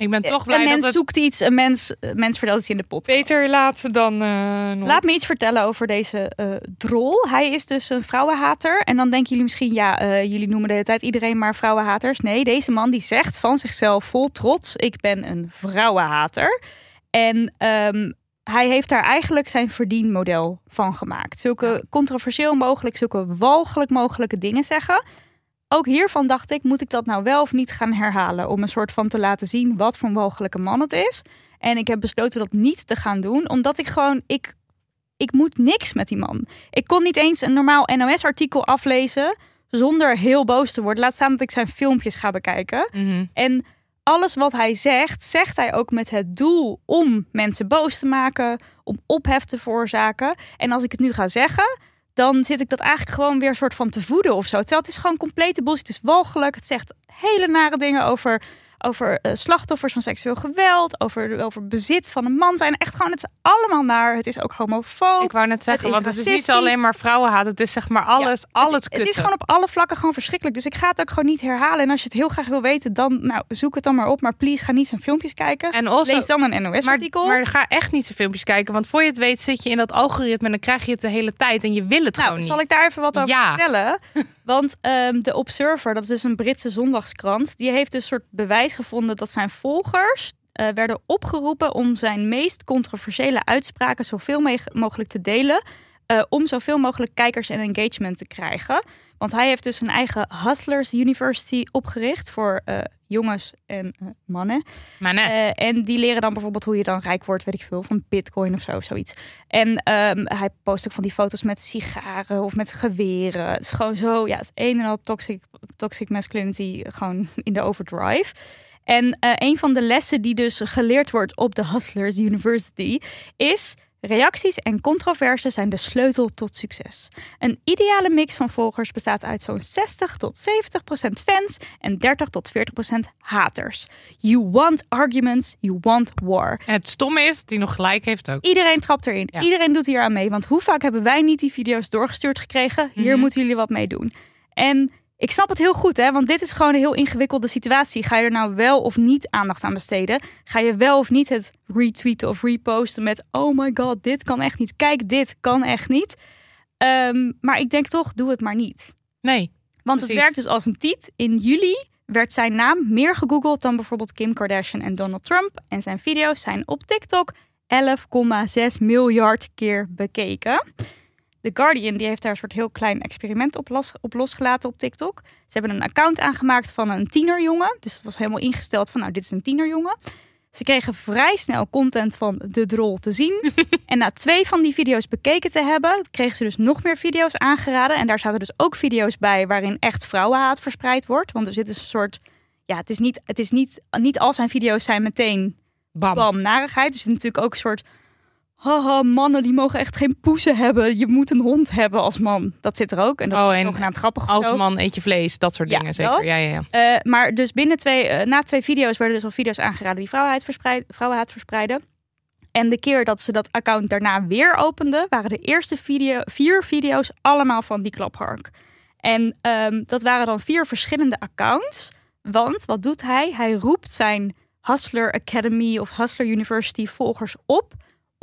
S1: Ik ben toch
S2: een
S1: blij
S2: mens
S1: dat het
S2: zoekt iets, een mens, een mens vertelt iets in de pot.
S1: beter laat dan eh.
S2: Laat me iets vertellen over deze eh, drol. Hij is dus een vrouwenhater. En dan denken jullie misschien, ja, eh, jullie noemen de hele tijd iedereen maar vrouwenhaters. Nee, deze man die zegt van zichzelf vol trots, ik ben een vrouwenhater. En ehm, hij heeft daar eigenlijk zijn verdienmodel van gemaakt. Zulke controversieel mogelijk, zulke walgelijk mogelijke dingen zeggen. Ook hiervan dacht ik, moet ik dat nou wel of niet gaan herhalen? Om een soort van te laten zien wat voor een walgelijke man het is. En ik heb besloten dat niet te gaan doen, omdat ik gewoon, ik, ik moet niks met die man. Ik kon niet eens een normaal NOS-artikel aflezen zonder heel boos te worden. Laat staan dat ik zijn filmpjes ga bekijken.
S1: Mhm.
S2: En alles wat hij zegt, zegt hij ook met het doel om mensen boos te maken, om ophef te veroorzaken. En als ik het nu ga zeggen, dan zit ik dat eigenlijk gewoon weer soort van te voeden of zo. Terwijl het is gewoon complete bullshit. Het is walgelijk. Het zegt hele nare dingen over, over eh, slachtoffers van seksueel geweld, over, over bezit van een man zijn. Echt gewoon, het is allemaal naar. Het is ook homofoob.
S1: Ik wou net zeggen, want het is niet alleen maar vrouwenhaat. Het is zeg maar alles, alles
S2: het, het is gewoon op alle vlakken gewoon verschrikkelijk. Dus ik ga het ook gewoon niet herhalen. En als je het heel graag wil weten, dan nou, zoek het dan maar op. Maar please, ga niet zijn filmpjes kijken.
S1: En also-
S2: Lees dan een NOS-artikel.
S1: maar ga echt niet zijn filmpjes kijken. Want voor je het weet zit je in dat algoritme en dan krijg je het de hele tijd. En je wil het
S2: Nou,
S1: gewoon
S2: zal
S1: niet.
S2: ik daar even wat over
S1: Ja.
S2: vertellen? Want ehm, de Observer, dat is dus een Britse zondagskrant, die heeft dus soort bewijs gevonden dat zijn volgers eh, werden opgeroepen om zijn meest controversiële uitspraken zoveel mogelijk te delen. eh, om zoveel mogelijk kijkers en engagement te krijgen. Want hij heeft dus een eigen Hustlers University opgericht voor eh, jongens en eh, mannen. Eh, en die leren dan bijvoorbeeld hoe je dan rijk wordt, weet ik veel, van bitcoin of zo, zoiets. En ehm, hij post ook van die foto's met sigaren of met geweren. Het is gewoon zo, ja, het is een en al toxic, toxic masculinity gewoon in de overdrive. En eh, een van de lessen die dus geleerd wordt op de Hustlers University is... Reacties en controverse zijn de sleutel tot succes. Een ideale mix van volgers bestaat uit zo'n 60 tot 70 procent fans en 30 tot 40 procent haters. You want arguments, you want war.
S1: En het stomme is hij nog gelijk heeft ook.
S2: Iedereen trapt erin.
S1: Ja.
S2: Iedereen doet hier aan mee. Want hoe vaak hebben wij niet die video's doorgestuurd gekregen? Hier
S1: Mhm.
S2: moeten jullie wat mee doen. En ik snap het heel goed, hè? Want dit is gewoon een heel ingewikkelde situatie. Ga je er nou wel of niet aandacht aan besteden? Ga je wel of niet het retweeten of reposten met... Oh my god, dit kan echt niet. Kijk, dit kan echt niet. Ehm, maar ik denk toch, doe het maar niet.
S1: Nee.
S2: Want het werkt dus als een tiet. In juli werd zijn naam meer gegoogeld dan bijvoorbeeld Kim Kardashian en Donald Trump. En zijn video's zijn op TikTok 11,6 miljard keer bekeken. The Guardian die heeft daar een soort heel klein experiment op, los, op losgelaten op TikTok. Ze hebben een account aangemaakt van een tienerjongen. Dus het was helemaal ingesteld van nou, dit is een tienerjongen. Ze kregen vrij snel content van de drol te zien. en na twee van die video's bekeken te hebben, kregen ze dus nog meer video's aangeraden. En daar zaten dus ook video's bij waarin echt vrouwenhaat verspreid wordt. Want er zit dus een soort. Ja, het is niet, het is niet, niet al zijn video's zijn meteen
S1: Bam.
S2: bam, narigheid. Er zit natuurlijk ook een soort. Haha, mannen die mogen echt geen poezen hebben. Je moet een hond hebben als man. Dat zit er ook. En dat
S1: Oh,
S2: is
S1: en
S2: zogenaamd grappig.
S1: Als
S2: zo.
S1: man eet je vlees, dat soort
S2: Ja,
S1: dingen zeker.
S2: dat.
S1: Ja, ja, ja.
S2: Eh, maar dus binnen twee, eh, na twee video's werden dus al video's aangeraden die vrouwenhaat, verspreid, vrouwenhaat verspreiden. En de keer dat ze dat account daarna weer openden, waren de eerste video, vier video's allemaal van die klaphark. En ehm, dat waren dan vier verschillende accounts. Want wat doet hij? Hij roept zijn Hustler Academy of Hustler University volgers op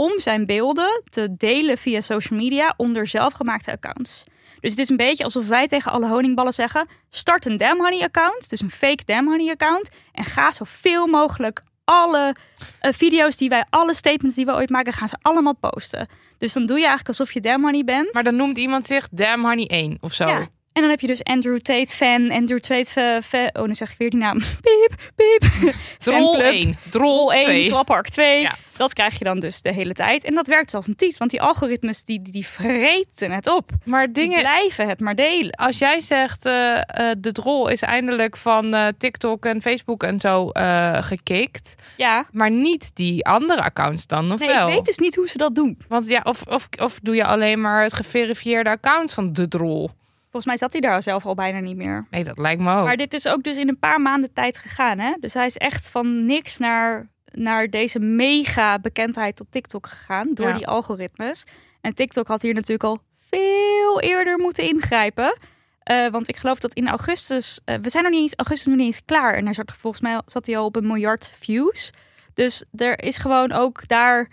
S2: om zijn beelden te delen via social media onder zelfgemaakte accounts. Dus het is een beetje alsof wij tegen alle honingballen zeggen: start een Damn Honey account, dus een fake Damn Honey account, en ga zoveel mogelijk alle eh, video's die wij, alle statements die we ooit maken, gaan ze allemaal posten. Dus dan doe je eigenlijk alsof je Damn Honey bent.
S1: Maar dan noemt iemand zich Damn Honey 1 of zo.
S2: Ja. En dan heb je dus Andrew Tate fan, Andrew Tate fa- fa- oh, dan zeg ik weer die naam. Piep, piep.
S1: Drol
S2: Fanclub.
S1: 1, Drol
S2: Rol 1,
S1: 2.
S2: Klappark 2.
S1: Ja.
S2: Dat krijg je dan dus de hele tijd. En dat werkt als een tiet, want die algoritmes die, die, die vreten het op.
S1: Maar
S2: Die
S1: dingen,
S2: blijven het maar delen.
S1: als jij zegt eh, eh, de drol is eindelijk van eh, TikTok en Facebook en zo eh, gekikt,
S2: Ja,
S1: maar niet die andere accounts dan, of
S2: nee,
S1: wel?
S2: ik weet dus niet hoe ze dat doen.
S1: Want ja, of, of, of doe je alleen maar het geverifieerde account van de drol?
S2: Volgens mij zat hij daar zelf al bijna niet meer.
S1: Nee, dat lijkt me ook.
S2: Maar dit is ook dus in een paar maanden tijd gegaan. Hè? Dus hij is echt van niks naar, naar deze mega bekendheid op TikTok gegaan. Door
S1: Ja.
S2: die algoritmes. En TikTok had hier natuurlijk al veel eerder moeten ingrijpen. Eh, want ik geloof dat in augustus... eh, we zijn nog niet eens, augustus nog niet eens klaar. En hij zat, volgens mij zat hij al op een miljard views. Dus er is gewoon ook daar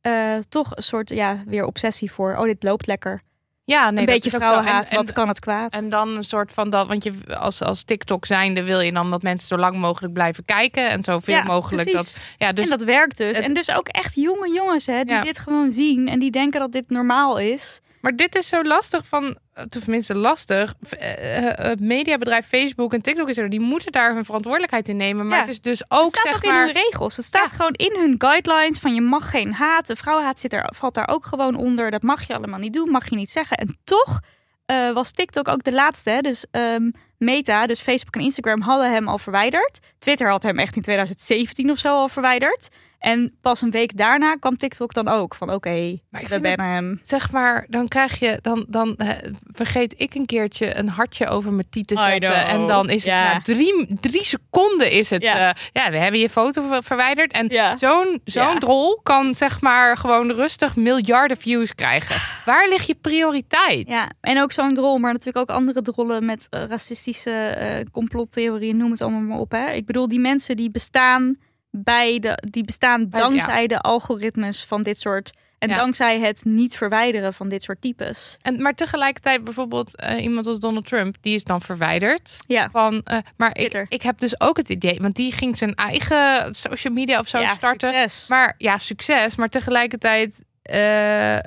S2: eh, toch een soort ja, weer obsessie voor. Oh, dit loopt lekker.
S1: Ja, nee,
S2: een beetje vrouwenhaat,
S1: En-
S2: wat
S1: en-
S2: kan het kwaad?
S1: En dan een soort van dat, want je als, als TikTok zijnde wil je dan dat mensen zo lang mogelijk blijven kijken en zoveel
S2: Ja,
S1: mogelijk
S2: precies.
S1: dat. Ja, dus
S2: en dat werkt dus.
S1: het-
S2: en dus ook echt jonge jongens hè, die
S1: Ja.
S2: dit gewoon zien en die denken dat dit normaal is.
S1: Maar dit is zo lastig van, tenminste lastig. eh, eh, Het mediabedrijf Facebook en TikTok is er, die moeten daar hun verantwoordelijkheid in nemen. Maar
S2: Ja.
S1: het is dus ook
S2: het staat
S1: zeg
S2: ook in hun regels. Het staat gewoon in hun guidelines van je mag geen haat. De vrouwenhaat zit er, valt daar ook gewoon onder. Dat mag je allemaal niet doen, mag je niet zeggen. En toch eh, was TikTok ook de laatste. Hè? Dus ehm, Meta, dus Facebook en Instagram hadden hem al verwijderd. Twitter had hem echt in 2017 of zo al verwijderd. En pas een week daarna kwam TikTok dan ook van oké, we bannen hem.
S1: Zeg maar, dan krijg je, dan, dan eh, vergeet ik een keertje een hartje over mijn tiet te zetten. En dan is
S2: Ja.
S1: het na drie, drie seconden is het.
S2: Ja.
S1: Ja, we hebben je foto ver- verwijderd. En
S2: Ja.
S1: zo'n zo'n drol kan zeg maar gewoon rustig miljarden views krijgen. Waar ligt je prioriteit?
S2: Ja, en ook zo'n drol, maar natuurlijk ook andere drollen met eh, racistische eh, complottheorieën, noem het allemaal maar op. Hè. Ik bedoel, die mensen die bestaan bij de, die bestaan dankzij de algoritmes van dit soort. En
S1: Ja.
S2: dankzij het niet verwijderen van dit soort types.
S1: En, maar tegelijkertijd bijvoorbeeld eh, iemand als Donald Trump, die is dan verwijderd.
S2: Ja,
S1: Van, eh, maar ik,
S2: Twitter.
S1: ik heb dus ook het idee, want die ging zijn eigen social media of zo
S2: ja
S1: starten.
S2: succes.
S1: Maar ja, succes. Maar tegelijkertijd, eh,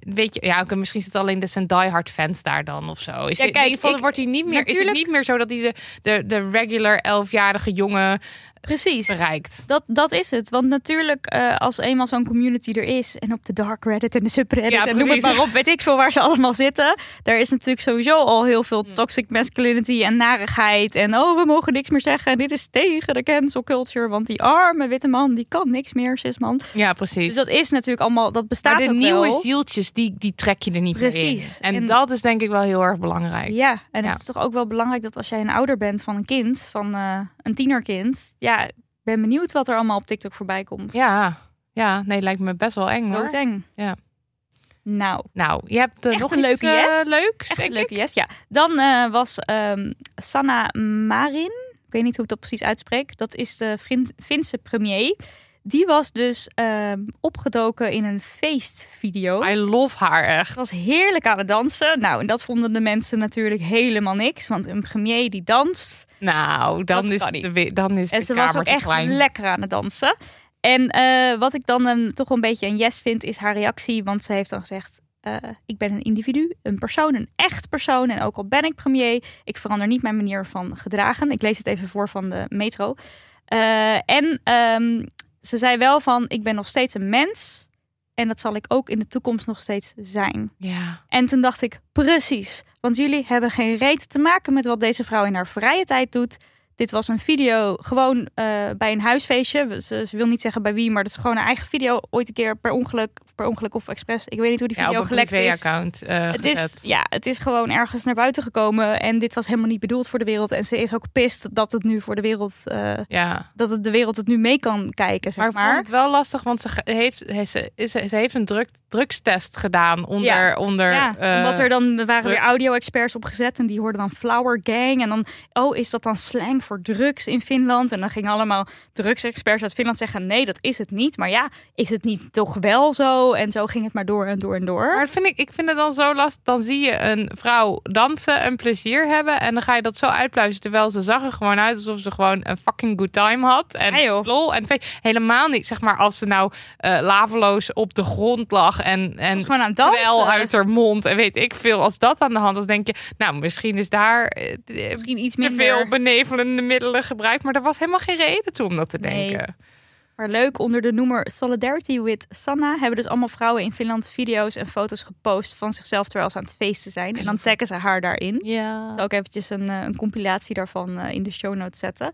S1: weet je, ja, misschien zit alleen de zijn diehard fans daar dan of zo. Is
S2: Ja,
S1: het,
S2: kijk, ik-
S1: wordt hij niet meer, is het niet meer zo dat hij de, de, de regular elfjarige jongen
S2: Precies.
S1: bereikt.
S2: Dat, dat is het. Want natuurlijk, eh, als eenmaal zo'n community er is... en op de dark Reddit en de subreddit...
S1: Ja,
S2: en noem het maar op, weet ik veel waar ze allemaal zitten... daar is natuurlijk sowieso al heel veel
S1: Hmm.
S2: toxic masculinity en narigheid... en oh, we mogen niks meer zeggen... en dit is tegen de cancel culture... want die arme witte man, die kan niks meer, cisman.
S1: Ja, precies.
S2: Dus dat is natuurlijk allemaal... dat bestaat
S1: maar de
S2: ook
S1: nieuwe
S2: wel.
S1: zieltjes, die, die trek je er niet meer
S2: Precies.
S1: in. En,
S2: En-
S1: dat is denk ik wel heel erg belangrijk.
S2: Ja, en
S1: Ja.
S2: het is toch ook wel belangrijk dat als jij een ouder bent van een kind... van eh, een tienerkind... ja, ben benieuwd wat er allemaal op TikTok voorbij komt.
S1: Ja, ja, nee, lijkt me best wel eng hoor.
S2: Doodeng.
S1: Ja.
S2: Nou,
S1: Nou, je hebt eh, nog
S2: een
S1: iets,
S2: leuke
S1: eh,
S2: yes.
S1: leuks,
S2: Echt een leuke yes, ja. Dan was ehm, Sanna Marin, ik weet niet hoe ik dat precies uitspreek, dat is de Fin- Finse premier. Die was dus ehm, opgedoken in een feestvideo.
S1: I love haar echt.
S2: Het was heerlijk aan het dansen. Nou, en dat vonden de mensen natuurlijk helemaal niks. Want een premier die danst.
S1: Nou, dan is, de, dan is
S2: En
S1: de
S2: ze was ook echt
S1: klein.
S2: lekker aan het dansen. En eh, wat ik dan een- toch een beetje een yes vind, is haar reactie. Want ze heeft dan gezegd: eh, Ik ben een individu, een persoon, een echt persoon. En ook al ben ik premier, ik verander niet mijn manier van gedragen. Ik lees het even voor van de metro. Eh, en ehm, ze zei wel van: Ik ben nog steeds een mens. En dat zal ik ook in de toekomst nog steeds zijn.
S1: Ja.
S2: En toen dacht ik, precies. Want jullie hebben geen reet te maken met wat deze vrouw in haar vrije tijd doet. Dit was een video gewoon eh, bij een huisfeestje. Ze, ze wil niet zeggen bij wie, maar dat is gewoon een eigen video. Ooit een keer per ongeluk, per ongeluk of expres. Ik weet niet hoe die video
S1: op
S2: gelekt is.
S1: privé-account eh,
S2: Het is,
S1: gezet.
S2: ja, het is gewoon ergens naar buiten gekomen. En dit was helemaal niet bedoeld voor de wereld. En ze is ook pist dat het nu voor de wereld... eh,
S1: Ja.
S2: dat het de wereld het nu mee kan kijken, zeg
S1: Maar
S2: maar.
S1: vond het wel lastig, want ze heeft, he- ze, heeft een druk, drugstest gedaan onder...
S2: Ja.
S1: onder
S2: Ja,
S1: eh,
S2: omdat er dan waren weer audio-experts opgezet en die hoorden dan Flower Gang. En dan, oh, is dat dan slang voor drugs in Finland? En dan gingen allemaal drugsexperts uit Finland zeggen: nee, dat is het niet. Maar ja, is het niet toch wel zo? En zo ging het maar door en door en door.
S1: Maar vind ik, ik vind het dan zo lastig. Dan zie je een vrouw dansen en plezier hebben. En dan ga je dat zo uitpluizen. Terwijl ze zag er gewoon uit alsof ze gewoon een fucking good time had. En lol. En helemaal niet. Zeg maar als ze nou eh laveloos op de grond lag. En, en
S2: gewoon aan
S1: wel uit haar mond. En weet ik veel. Als dat aan de hand is, denk je. Nou, misschien is daar eh,
S2: Misschien iets minder.
S1: veel benevelende middelen gebruikt. Maar er was helemaal geen reden toe om dat te
S2: Nee.
S1: denken.
S2: Maar leuk, onder de noemer Solidarity with Sanna hebben dus allemaal vrouwen in Finland video's en foto's gepost van zichzelf terwijl ze aan het feesten zijn. En dan taggen ze haar daarin.
S1: Ja.
S2: Zal ook eventjes een, eh, een compilatie daarvan eh, in de show notes zetten.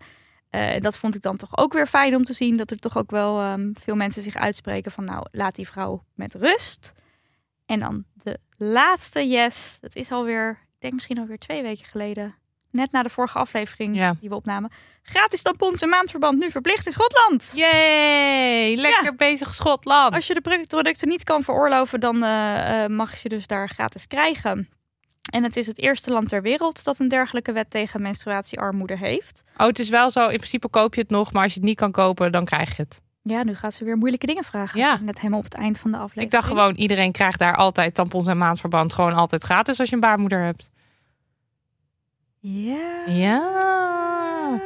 S2: Eh, dat vond ik dan toch ook weer fijn om te zien. Dat er toch ook wel ehm, veel mensen zich uitspreken van... nou, laat die vrouw met rust. En dan de laatste yes. Dat is alweer, ik denk misschien alweer twee weken geleden. Net na de vorige aflevering
S1: Ja.
S2: die we opnamen. Gratis tampons en maandverband nu verplicht in Schotland.
S1: Yay! Lekker bezig Schotland.
S2: Als je de pro- producten niet kan veroorloven, dan eh, eh, mag je ze dus daar gratis krijgen. En het is het eerste land ter wereld dat een dergelijke wet tegen menstruatiearmoede heeft.
S1: Oh, het is wel zo. In principe koop je het nog, maar als je het niet kan kopen, dan krijg je het.
S2: Ja, nu gaat ze weer moeilijke dingen vragen.
S1: Ja.
S2: Net helemaal op het eind van de aflevering.
S1: Ik dacht gewoon, iedereen krijgt daar altijd tampons en maandverband gewoon altijd gratis als je een baarmoeder hebt.
S2: Ja.
S1: Ja.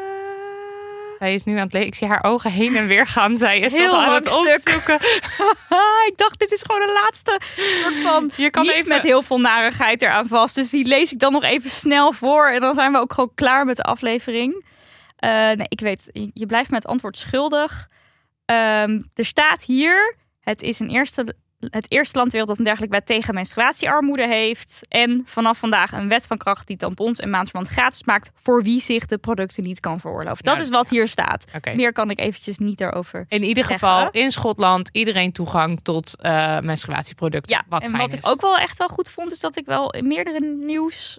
S1: Zij is nu aan het lezen. Ik zie haar ogen heen en weer gaan. Zij is
S2: Heel
S1: dat aan het opzoeken.
S2: ik dacht, dit is gewoon een laatste soort van...
S1: Je kan
S2: niet
S1: even...
S2: met heel veel narigheid eraan vast. Dus die lees ik dan nog even snel voor. En dan zijn we ook gewoon klaar met de aflevering. Eh, nee, ik weet, je- blijft met het antwoord schuldig. Ehm, er staat hier, het is een eerste, het eerste land ter wereld dat een dergelijke wet tegen menstruatiearmoede heeft. En vanaf vandaag een wet van kracht die tampons en maandverband gratis maakt voor wie zich de producten niet kan veroorloven. Dat is wat hier staat. Meer kan ik eventjes niet daarover.
S1: In ieder
S2: zeggen.
S1: geval, in Schotland, iedereen toegang tot eh, menstruatieproducten.
S2: Ja,
S1: wat
S2: en wat
S1: is.
S2: ik ook wel echt wel goed vond, is dat ik wel in meerdere nieuws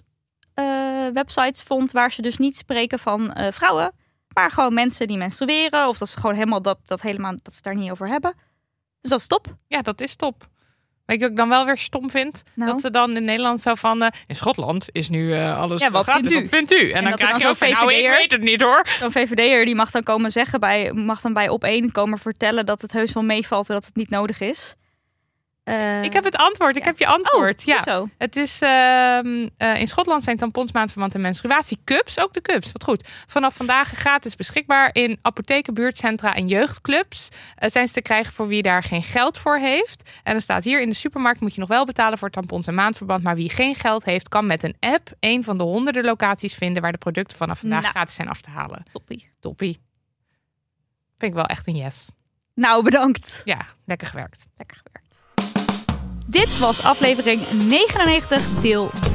S2: eh, websites vond waar ze dus niet spreken van eh, vrouwen, maar gewoon mensen die menstrueren of dat ze gewoon helemaal dat, dat helemaal dat ze daar niet over hebben. Dus dat is top.
S1: Ja, dat is top. Weet je wat ik dan wel weer stom vind?
S2: Nou.
S1: Dat ze dan in Nederland zo van... eh, in Schotland is nu eh, alles
S2: Ja, wat
S1: gratis.
S2: vindt u?
S1: Wat vindt u? En, dan krijg je ook van, nou, ik weet het niet hoor.
S2: Zo'n VVD'er die mag dan komen zeggen bij, mag dan bij op één komen vertellen dat het heus wel meevalt en dat het niet nodig is. Eh,
S1: Ik heb het antwoord. Ik
S2: ja.
S1: heb je antwoord.
S2: Oh,
S1: ja.
S2: zo.
S1: Het is ehm, eh, in Schotland zijn tampons maandverband en menstruatiecups, ook de cups, wat goed. Vanaf vandaag gratis beschikbaar in apotheken, buurtcentra en jeugdclubs. Eh, zijn ze te krijgen voor wie daar geen geld voor heeft. En er staat hier in de supermarkt moet je nog wel betalen voor tampons en maandverband, maar wie geen geld heeft kan met een app een van de honderden locaties vinden waar de producten vanaf vandaag
S2: Nou.
S1: gratis zijn af te halen.
S2: Toppie.
S1: Toppie. Vind ik wel echt een yes.
S2: Nou, bedankt.
S1: Ja, lekker gewerkt.
S2: Lekker gewerkt. Dit was aflevering 99, deel B.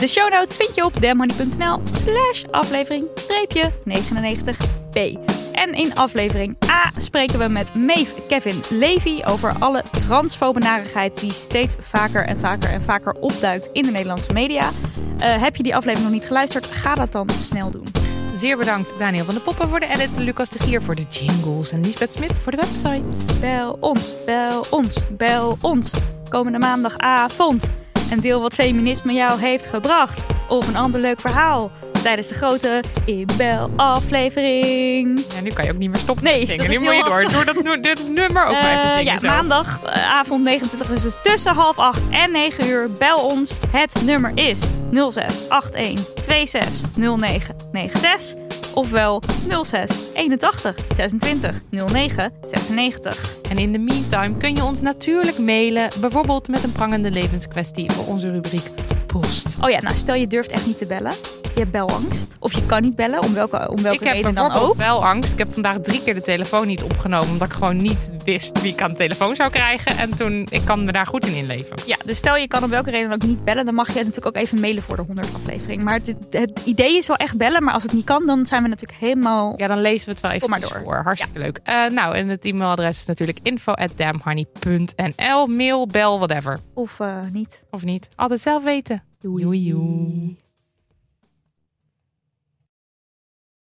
S2: De show notes vind je op demhoney.nl slash aflevering streepje 99b. En in aflevering A spreken we met Maeve Kevin Levy over alle transfobe narigheid die steeds vaker en vaker en vaker opduikt in de Nederlandse media. Eh, heb je die aflevering nog niet geluisterd? Ga dat dan snel doen.
S1: Zeer bedankt Daniel van de Poppen voor de edit, Lucas de Gier voor de jingles en Lisbeth Smit voor de website.
S2: Bel ons, bel ons, bel ons. Komende maandagavond. En deel wat feminisme jou heeft gebracht. Of een ander leuk verhaal. Tijdens de grote inbel-aflevering.
S1: Ja, nu kan je ook niet meer stoppen
S2: Nee,
S1: zingen.
S2: dat
S1: nu moet je door. Doe dat nu- dit nummer ook maar even
S2: Eh,
S1: zingen.
S2: ja,
S1: zo.
S2: maandagavond 29 is dus tussen half 8 en 9 uur. Bel ons. Het nummer is 06 81 26 09 96. Ofwel 06 81 26 09 96.
S1: En in de meantime kun je ons natuurlijk mailen. Bijvoorbeeld met een prangende levenskwestie voor onze rubriek Post.
S2: Oh ja, nou stel je durft echt niet te bellen. Je hebt belangst. Of je kan niet bellen, om welke, om welke
S1: ik heb
S2: reden dan ook.
S1: wel angst. Ik heb vandaag drie keer de telefoon niet opgenomen. Omdat ik gewoon niet wist wie ik aan de telefoon zou krijgen. En toen, ik kan me daar goed in inleven.
S2: Ja, dus stel je kan om welke reden dan ook niet bellen, dan mag je natuurlijk ook even mailen voor de 100 aflevering. Maar het, het idee is wel echt bellen, maar als het niet kan, dan zijn we natuurlijk helemaal.
S1: Ja, dan lezen we het wel even
S2: Kom maar door.
S1: voor. Hartstikke leuk. Eh, nou, en het e-mailadres is natuurlijk info@damnhoney.nl. Mail, bel, whatever.
S2: Of eh, niet.
S1: Of niet. Altijd zelf weten. Doei. Doei.